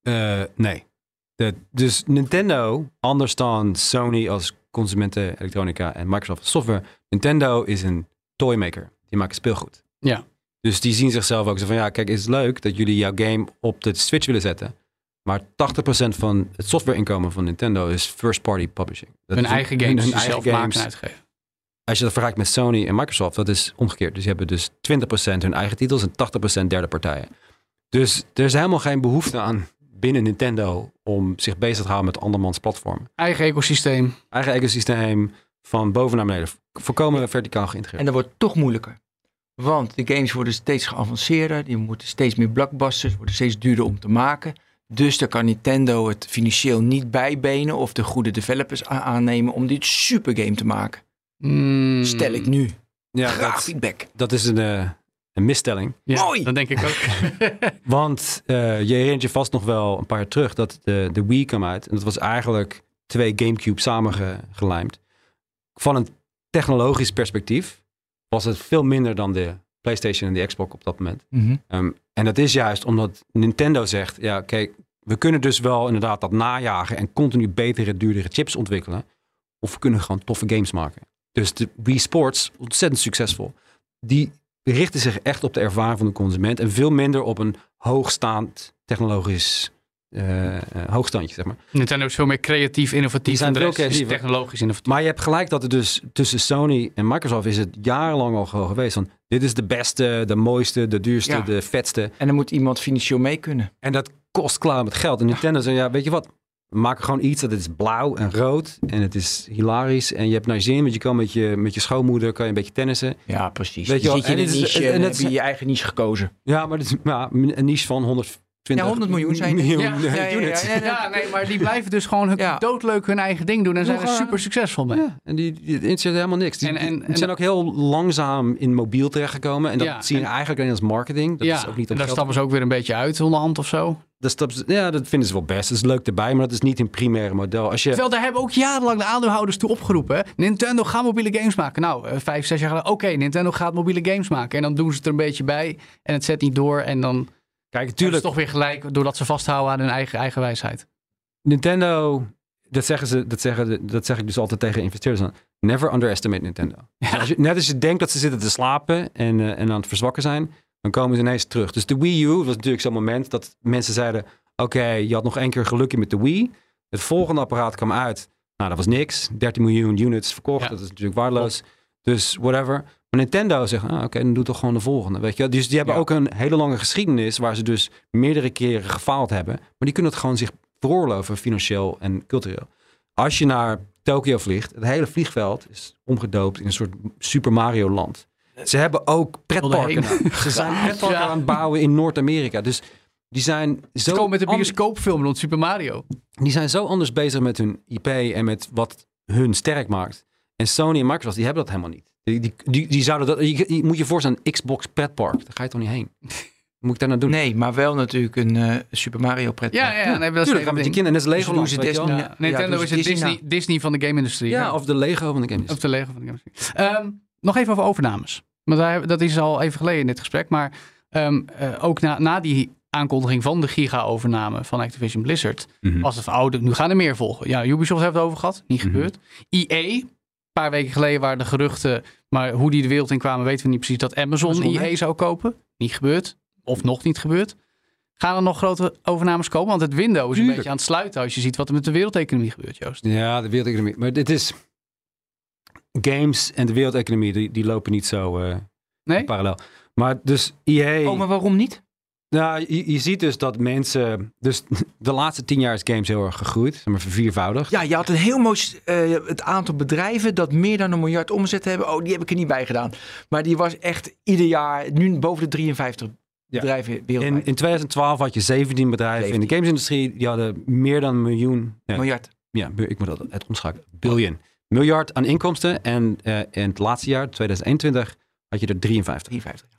Eh, nee. De, dus Nintendo, anders dan Sony als consumenten elektronica en Microsoft als software. Nintendo is een toymaker. Die maken speelgoed. Ja. Dus die zien zichzelf ook zo van, ja, kijk, het is leuk dat jullie jouw game op de Switch willen zetten. Maar 80% van het softwareinkomen van Nintendo is first-party publishing. Dat Hun eigen games die ze eigen zelf maken en uitgeven. Als je dat vergelijkt met Sony en Microsoft, dat is omgekeerd. Dus die hebben dus 20% hun eigen titels en 80% derde partijen. Dus er is helemaal geen behoefte aan binnen Nintendo om zich bezig te houden met andermans platformen. Eigen ecosysteem. Eigen ecosysteem van boven naar beneden. Volkomen verticaal geïntegreerd. En dat wordt toch moeilijker. Want de games worden steeds geavanceerder. Die moeten steeds meer blockbusters. Worden steeds duurder om te maken. Dus daar kan Nintendo het financieel niet bijbenen. Of de goede developers aannemen om dit super game te maken. Mm, Stel ik nu. ja, Graag dat, feedback. dat is een, eh, een misstelling. Ja, Mooi. Dat denk ik ook. Want eh, je herinnert je vast nog wel een paar jaar terug dat de, de Wii kwam uit. En dat was eigenlijk twee Gamecube samengelijmd. Van een technologisch perspectief was het veel minder dan de PlayStation en de Xbox op dat moment. Mhm. Ehm, en dat is juist omdat Nintendo zegt, ja kijk, we kunnen dus wel inderdaad dat najagen en continu betere, duurdere chips ontwikkelen. Of we kunnen gewoon toffe games maken. Dus de Wii Sports, ontzettend succesvol. Die richten zich echt op de ervaring van de consument en veel minder op een hoogstaand technologisch eh, eh, hoogstandje, zeg maar. Nintendo is veel meer creatief, innovatief. Zijn en de veel rest is creatiever. technologisch innovatief. Maar je hebt gelijk dat het dus tussen Sony en Microsoft is het jarenlang al gewoon geweest van dit is de beste, de mooiste, de duurste, Ja. de vetste. En dan moet iemand financieel mee kunnen. En dat kost klaar met geld. En Nintendo zei, ja, weet je wat? We maken gewoon iets dat het is blauw en rood. En het is hilarisch. En je hebt naar je zin, want je kan met je, met je schoonmoeder kan je een beetje tennissen. Ja, precies. Weet je zit je in en een het is- niche en en het heb je je eigen niche gekozen. Ja, maar het is ja, een niche van 120 Ja, 100 miljoen zijn miljoen Ja, ja, ja, units. ja, ja. Ja, nee, maar die blijven dus gewoon hun- Ja. doodleuk hun eigen ding doen en zijn er eh, super succesvol mee. Ja, en die, die het helemaal niks. Die, En- en- die en- zijn ook heel langzaam in mobiel terechtgekomen. En dat Ja, zie je en- eigenlijk alleen als marketing. Dat ja, is ook niet en daar stappen ze ook weer een beetje uit onderhand of zo. Dat, ja, dat vinden ze wel best. Dat is leuk erbij, maar dat is niet een primaire model. Als je, Terwijl daar hebben ook jarenlang de aandeelhouders toe opgeroepen. hè. Nintendo gaat mobiele games maken. Nou, eh, vijf, zes jaar geleden. Oké, Nintendo gaat mobiele games maken. En dan doen ze het er een beetje bij. En het zet niet door. En dan kijk, natuurlijk, toch weer gelijk. Doordat ze vasthouden aan hun eigen, eigen wijsheid. Nintendo, dat zeggen ze, dat, zeggen, dat zeg ik dus altijd tegen investeerders. Never underestimate Nintendo. Als je, net als je denkt dat ze zitten te slapen en, eh, en aan het verzwakken zijn, dan komen ze ineens terug. Dus de Wii U was natuurlijk zo'n moment dat mensen zeiden, oké, je had nog één keer gelukje met de Wii. Het volgende apparaat kwam uit. Nou, dat was niks. 13 miljoen units verkocht. Ja. Dat is natuurlijk waardeloos. Dus whatever. Maar Nintendo zegt, ah, oké, dan doe toch gewoon de volgende. Weet je? Dus die hebben Ja. ook een hele lange geschiedenis waar ze dus meerdere keren gefaald hebben. Maar die kunnen het gewoon zich veroorloven, financieel en cultureel. Als je naar Tokio vliegt, het hele vliegveld is omgedoopt in een soort Super Mario land. Ze hebben ook pretparken. Ze zijn pretparken Ja. aan het bouwen in Noord-Amerika. Dus die zijn zo met de an- bioscoopfilm rond Super Mario. die zijn zo anders bezig met hun IP en met wat hun sterk maakt. En Sony en Microsoft, die hebben dat helemaal niet. Die, die, die, zouden dat, je, je moet je voorstellen, een Xbox pretpark. Daar ga je toch niet heen? Moet ik daar nou doen? Nee, maar wel natuurlijk een eh, Super Mario pretpark. Ja, ja, nee, dat is Tuurlijk, met je kinderen. Net als Lego Disney- Ja, Nintendo dus is het Disney Disney, Disney van de game-industrie. Ja, hè? of de Lego van de games. Of de Lego van de game-industrie. Ehm, nog even over overnames. Want daar, dat is al even geleden in dit gesprek. Maar ehm, eh, ook na, na die aankondiging van de giga-overname van Activision Blizzard. Mhm. Was het van, oh, nu gaan er meer volgen. Ja, Ubisoft heeft het over gehad. Niet Mhm. gebeurd. EA, een paar weken geleden waren de geruchten. Maar hoe die de wereld in kwamen weten we niet precies. Dat Amazon, hè? zou kopen. Niet gebeurd. Of nog niet gebeurd. Gaan er nog grote overnames komen? Want het window is een beetje aan het sluiten. Als je ziet wat er met de wereldeconomie gebeurt, Joost. Ja, de wereldeconomie. Maar dit is... Games en de wereldeconomie, die, die lopen niet zo eh, Nee? parallel. Maar dus EA... Oh, maar waarom niet? Nou, je, je ziet dus dat mensen... Dus de laatste tien jaar is games heel erg gegroeid. Zeg maar verviervoudigd. Ja, je had een heel mooi eh, het aantal bedrijven dat meer dan een miljard omzet hebben. Oh, die heb ik er niet bij gedaan. Maar die was echt ieder jaar nu boven de 53 Ja. bedrijven In, wereldwijd. in 2012 had je 17 bedrijven in de 17. gamesindustrie. Die hadden meer dan een miljoen. Ja, miljard. ja ik moet dat het omschakelen. Billion. Miljard aan inkomsten. En eh, in het laatste jaar, 2021, had je er 53. 53.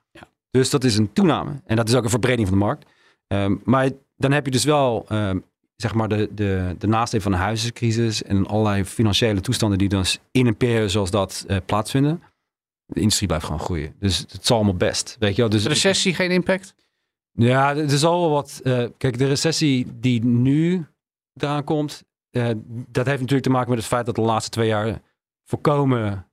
Dus dat is een toename. En dat is ook een verbreding van de markt. Ehm, maar dan heb je dus wel, ehm, zeg maar, de, de, de nasleep van de huizencrisis en allerlei financiële toestanden die dan in een periode zoals dat eh, plaatsvinden. De industrie blijft gewoon groeien. Dus het zal allemaal best. Weet je wel? Dus Recessie, geen impact? ja, er zal wel wat. eh, kijk, de recessie die nu eraan komt, eh, dat heeft natuurlijk te maken met het feit dat de laatste twee jaar volkomen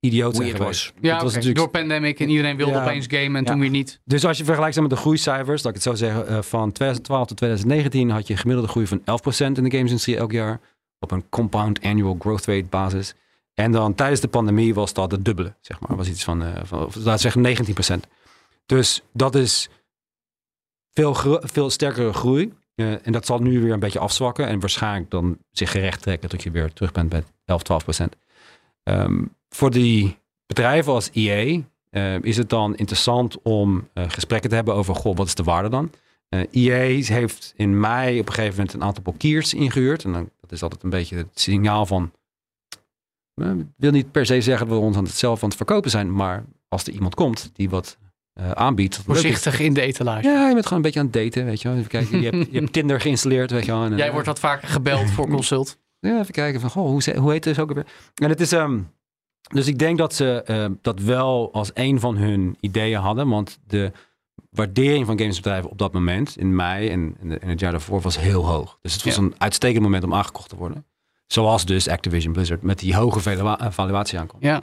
idioot zijn Weird geweest. Ja, Het was natuurlijk- door pandemic en iedereen wilde Ja. opeens gamen en Ja. toen weer niet. Dus als je vergelijkt met de groeicijfers, dat ik het zo zeggen, eh, van 2012 tot 2019 had je een gemiddelde groei van 11% in de gamesindustrie elk jaar. Op een compound annual growth rate basis. En dan tijdens de pandemie was dat het dubbele, zeg maar. Was iets van, eh van laten we zeggen 19%. Dus dat is veel, veel sterkere groei. Eh, en dat zal nu weer een beetje afzwakken. En waarschijnlijk dan zich gerecht trekken tot je weer terug bent bij 11, 12%. Ehm, voor die bedrijven als EA eh, is het dan interessant om eh, gesprekken te hebben over, goh, wat is de waarde dan? Eh EA heeft in mei op een gegeven moment een aantal bankiers ingehuurd. En dan, dat is altijd een beetje het signaal van, ik wil niet per se zeggen dat we ons aan het zelf aan het verkopen zijn, maar als er iemand komt die wat aanbiedt. Voorzichtig in de etalage. ja, je bent gewoon een beetje aan het daten, weet je wel. Even kijken, je hebt, je hebt Tinder geïnstalleerd, weet je wel. En, Jij wordt wat vaker gebeld voor consult. ja, even kijken van, goh, hoe, hoe heet het ook alweer? En het is, ehm, dus ik denk dat ze ehm, dat wel als een van hun ideeën hadden, want de waardering van gamesbedrijven op dat moment, in mei en, en het jaar daarvoor, was heel hoog. Dus het was Ja. een uitstekend moment om aangekocht te worden. Zoals dus Activision Blizzard met die hoge eh, valuatie aankomt. Ja.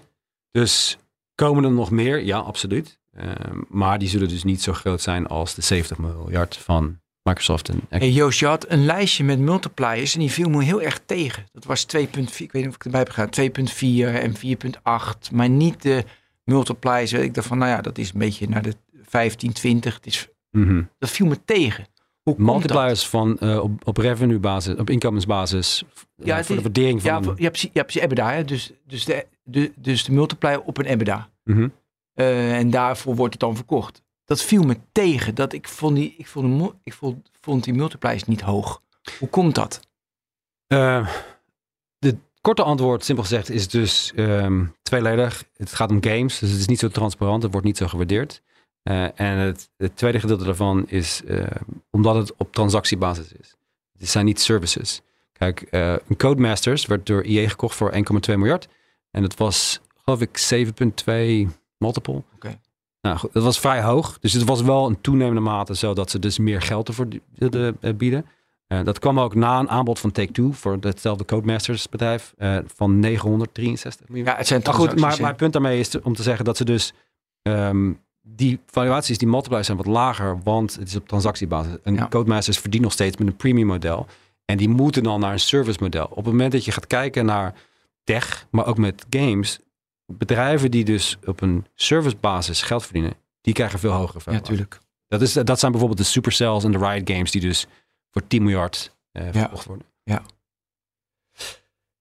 Dus komen er nog meer? Ja, absoluut. Ehm, maar die zullen dus niet zo groot zijn als de 70 miljard van Microsoft en Hey Joost, je had een lijstje met multipliers en die viel me heel erg tegen. Dat was 2.4, ik weet niet of ik erbij heb gegaan, 2.4 en 4.8, maar niet de multipliers. Ik dacht van, nou ja, dat is een beetje naar de 15, 20. Het is, Mhm. dat viel me tegen. Hoe dat? multipliers van eh, op, op revenue basis, op inkomensbasis, Ja, het voor de waardering van Ja, ja, precies, ja, precies EBITDA. Hè? Dus, dus, de, de, dus de multiplier op een EBITDA. Mhm. Eh, en daarvoor wordt het dan verkocht. Dat viel me tegen. Dat ik vond die, ik vond, ik vond, vond die multipliers niet hoog. Hoe komt dat? Eh, de korte antwoord, simpel gezegd, is dus ehm, tweeledig. Het gaat om games, dus het is niet zo transparant, het wordt niet zo gewaardeerd. Eh, en het, het tweede gedeelte daarvan is eh, omdat het op transactiebasis is. Het zijn niet services. Kijk, een Codemasters werd door EA gekocht voor 1,2 miljard. En dat was, geloof ik, 7,2 multiple. Oké. Nou goed, dat was vrij hoog. Dus het was wel een toenemende mate zo dat ze dus meer geld ervoor eh, bieden. Eh, dat kwam ook na een aanbod van Take-Two voor hetzelfde Codemasters bedrijf eh, van 963 miljoen. Ja, het zijn Maar goed, maar mijn punt daarmee is te- om te zeggen dat ze dus ehm, die valuaties, die multipliers zijn wat lager, want het is op transactiebasis. Een Ja. Codemasters verdient nog steeds met een premium model. En die moeten dan naar een service model. Op het moment dat je gaat kijken naar tech, maar ook met games, bedrijven die dus op een servicebasis geld verdienen, die krijgen veel hogere Ja, valuaties. tuurlijk. dat, is, dat zijn bijvoorbeeld de Supercells en de Riot Games die dus voor 10 miljard eh verkocht worden.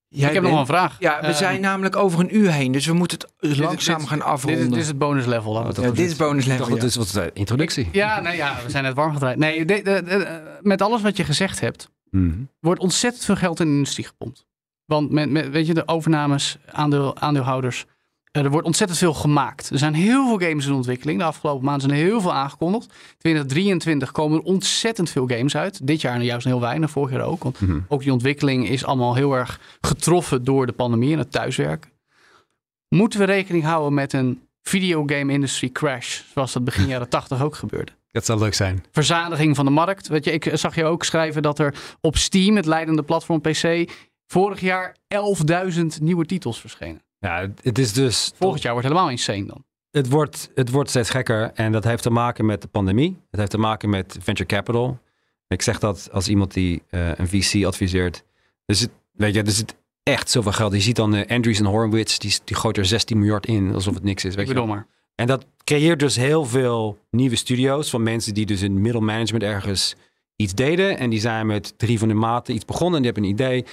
Jij ik heb nog bent- een vraag. Ja, we Eh, zijn namelijk over een uur heen, dus we moeten het langzaam dit- gaan afronden. dit is het bonus level. ja, dit is bonus level. ja. dat is wat de introductie. Ja, nee, ja, we zijn net warm gedraaid. Nee, de- de- de- met alles wat je gezegd hebt, Mhm. wordt ontzettend veel geld in de industrie gepompt. Want met, met weet je, de overnames, aandeel, aandeelhouders, eh, er wordt ontzettend veel gemaakt. Er zijn heel veel games in ontwikkeling. De afgelopen maanden zijn er heel veel aangekondigd. 2023 komen er ontzettend veel games uit. Dit jaar juist heel weinig, vorig jaar ook. Want Mhm. ook die ontwikkeling is allemaal heel erg getroffen door de pandemie en het thuiswerken. Moeten we rekening houden met een videogame industry crash, zoals dat begin jaren 80 ook gebeurde? Dat zou leuk zijn. verzadiging van de markt. Weet je, ik zag je ook schrijven dat er op Steam, het leidende platform PC, vorig jaar 11.000 nieuwe titels verschenen. Ja, het is dus. Volgend jaar wordt helemaal insane dan. Het wordt, het wordt steeds gekker en dat heeft te maken met de pandemie. Het heeft te maken met venture capital. Ik zeg dat als iemand die eh, een VC adviseert. Dus het, weet je, er zit echt zoveel geld. Je ziet dan eh, Andreessen Horowitz, die, die gooit er 16 miljard in, alsof het niks is. Weet Ik je. maar. En dat creëert dus heel veel nieuwe studio's van mensen die dus in middelmanagement ergens iets deden. En die zijn met drie van hun maten iets begonnen en die hebben een idee.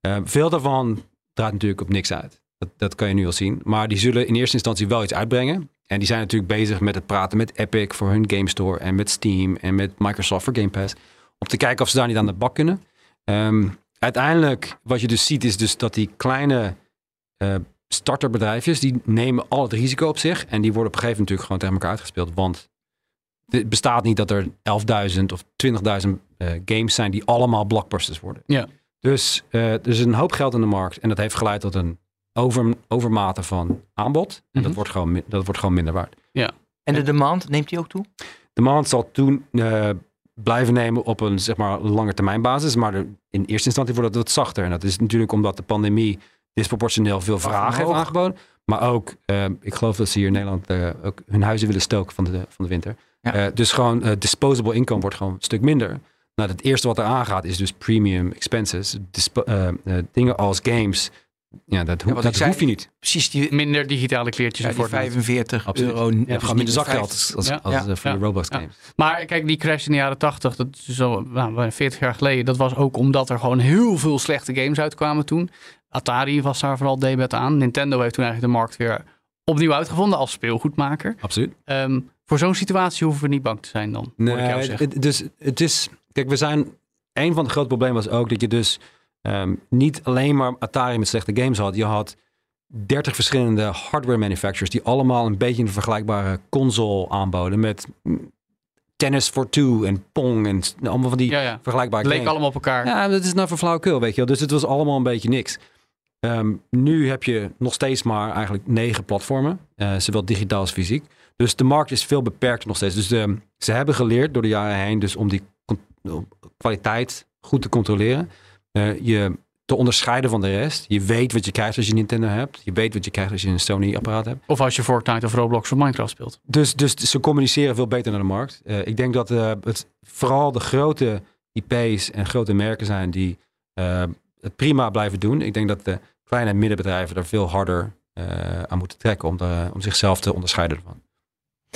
Eh, veel daarvan draait natuurlijk op niks uit. Dat, dat kan je nu al zien. Maar die zullen in eerste instantie wel iets uitbrengen. En die zijn natuurlijk bezig met het praten met Epic voor hun Game Store. En met Steam en met Microsoft voor Game Pass. Om te kijken of ze daar niet aan de bak kunnen. Ehm, uiteindelijk, wat je dus ziet, is dus dat die kleine eh, starterbedrijfjes, die nemen al het risico op zich. En die worden op een gegeven moment natuurlijk gewoon tegen elkaar uitgespeeld. Want het bestaat niet dat er 11.000 of 20.000 eh, games zijn die allemaal blockbusters worden. Ja. Dus eh, er is een hoop geld in de markt. En dat heeft geleid tot een over, overmate van aanbod. En Mhm. dat, wordt gewoon, dat wordt gewoon minder waard. En de demand, neemt die ook toe? De maand zal toen eh, blijven nemen op een zeg maar lange termijn basis. Maar de- in eerste instantie wordt het wat zachter. En dat is natuurlijk omdat de pandemie disproportioneel veel vraag heeft aangeboden. Maar ook, eh, ik geloof dat ze hier in Nederland eh, ook hun huizen willen stoken van de, van de winter. Ja. Eh, dus gewoon disposable income wordt gewoon een stuk minder. Nou, het eerste wat er aangaat is dus premium expenses. Dispo- dingen als games. Ja, dat, ho- wat dat ik zei, hoef je niet. Precies die, Minder digitale kleertjes ja, Fortnite. 45 Absoluut. euro. Dus hebt gewoon minder de zakgeld 50. als, als, Ja. als, eh, voor Ja. je Roblox Ja. games. Maar kijk, die crash in de jaren 80, dat is zo nou, bijna 40 jaar geleden. Dat was ook omdat er gewoon heel veel slechte games uitkwamen toen. Atari was daar vooral debet aan. Nintendo heeft toen eigenlijk de markt weer opnieuw uitgevonden als speelgoedmaker. Absoluut. Ehm, voor zo'n situatie hoeven we niet bang te zijn dan. hoor ik jou Nee, dus het is. Kijk, we zijn. Een van de grote problemen was ook dat je dus ehm, niet alleen maar Atari met slechte games had. Je had 30 verschillende hardware manufacturers die allemaal een beetje een vergelijkbare console aanboden. Met Tennis for Two en Pong en s- allemaal van die ja, ja. vergelijkbare Het leek games. allemaal op elkaar. Ja, dat is nou voor flauwekul, weet je wel. Dus het was allemaal een beetje niks. Ehm, nu heb je nog steeds maar eigenlijk negen platformen. eh, zowel digitaal als fysiek. Dus de markt is veel beperkter nog steeds. Dus de, ze hebben geleerd door de jaren heen dus om die kwaliteit goed te controleren. Eh, je te onderscheiden van de rest. Je weet wat je krijgt als je Nintendo hebt. Je weet wat je krijgt als je een Sony apparaat hebt. Of als je Fortnite of Roblox of Minecraft speelt. Dus, dus ze communiceren veel beter naar de markt. Eh, ik denk dat eh, het vooral de grote IP's en grote merken zijn die eh, het prima blijven doen. Ik denk dat de kleine en middenbedrijven er veel harder eh, aan moeten trekken om, de- om zichzelf te onderscheiden ervan.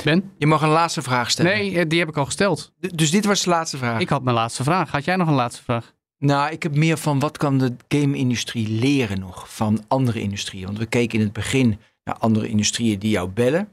Ben? Je mag een laatste vraag stellen. Nee, die heb ik al gesteld. D- Dus dit was de laatste vraag. Ik had mijn laatste vraag. Had jij nog een laatste vraag? Nou, ik heb meer van wat kan de game-industrie leren nog van andere industrieën? Want we keken in het begin naar andere industrieën die jou bellen.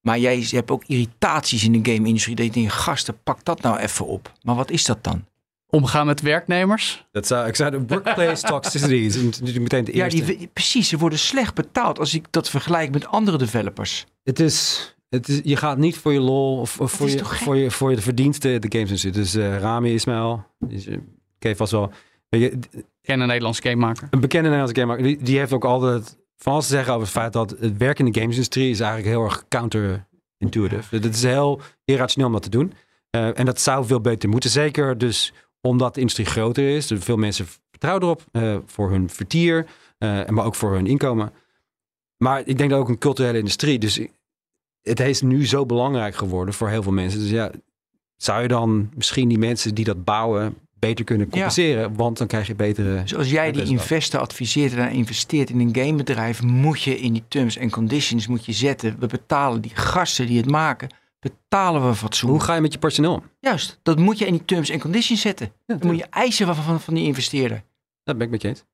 Maar jij hebt ook irritaties in de game-industrie. Dat je denkt, gasten, pak dat nou even op. Maar wat is dat dan? Omgaan met werknemers? Dat zou, ik zou de workplace toxicity is natuurlijk meteen de Ja, eerste. die, precies. Ze worden slecht betaald als ik dat vergelijk met andere developers. Het is, het is, je gaat niet voor je lol of, of voor, je, voor, je, voor je de verdiensten de games in zitten. Dus eh, Rami Ismail, is, eh, ken vast wel. Weet je, Ik ken een Nederlandse gamemaker. Een bekende Nederlandse gamer, die, die heeft ook altijd van alles te zeggen over het feit dat het werken in de gamesindustrie is eigenlijk heel erg counterintuitive. Het is heel irrationeel om dat te doen. Eh, en dat zou veel beter moeten. Zeker dus omdat de industrie groter is. Veel mensen vertrouwen erop eh, voor hun vertier, eh, maar ook voor hun inkomen. Maar ik denk dat ook een culturele industrie. Dus het is nu zo belangrijk geworden voor heel veel mensen. Dus ja, zou je dan misschien die mensen die dat bouwen beter kunnen compenseren? Want dan krijg je betere. Dus als jij die investor adviseert en investeert in een gamebedrijf, moet je in die terms en conditions moet je zetten. We betalen die gasten die het maken, betalen we fatsoen. Hoe ga je met je personeel? Juist, dat moet je in die terms en conditions zetten. Ja, Dan moet je eisen van, van, van die investeerder. Dat ben ik met je eens.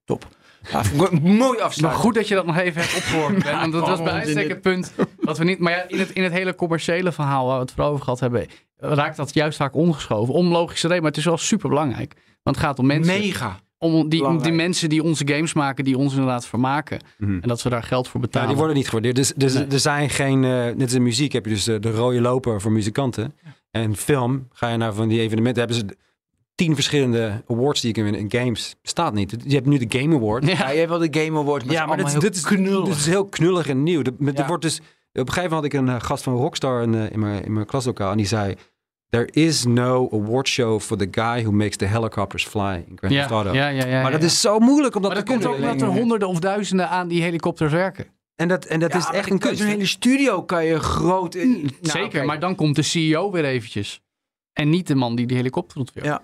Ja, mooi Maar afsluiten. goed dat je dat nog even hebt opgehoord. Ben, want dat was bij uitstek het punt dat we niet... Maar ja, in het, in het hele commerciële verhaal waar we het voor over gehad hebben... raakt dat juist vaak ondergeschoven. Om logische reden, maar het is wel super belangrijk. Want het gaat om mensen. Mega. Om die, om die mensen die onze games maken, die ons inderdaad vermaken. Mhm. En dat we daar geld voor Ja, betalen. die worden niet gewaardeerd. Dus, dus Nee. er zijn geen, eh, net als in muziek heb je dus de, de rode loper voor muzikanten. En film, ga je naar van die evenementen, hebben ze tien verschillende awards die je kan winnen. In games staat niet. Je hebt nu de Game Award. Ja. Ja, jij hebt wel de Game Awards, maar, Ja, maar dit, dit, dit, is, dit is heel knullig en nieuw. De, Ja. er wordt dus, op een gegeven moment had ik een eh, gast van Rockstar in, eh, in, mijn, in mijn klaslokaal. En die zei, there is no award show for the guy who makes the helicopters fly in Grand Theft Ja, Auto. ja, ja, ja, maar dat ja. is zo moeilijk om dat Maar te dat komt ook kunnen. omdat er honderden of duizenden aan die helikopters werken. En dat, en dat Ja, is echt een je kunst. Zo'n hele studio kan je groot... eh, nou, Zeker, maar dan komt de CEO weer eventjes. En niet de man die die helikopter ontwerpt. Ja.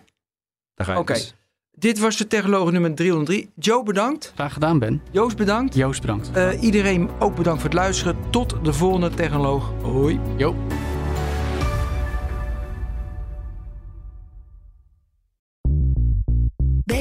Daar ga je Oké. dus. Dit was de Technoloog nummer 303. Joe, bedankt. Graag gedaan, Ben. Joost, bedankt. Joost, bedankt. Eh, iedereen ook bedankt voor het luisteren. Tot de volgende Technoloog. Hoi. Jo.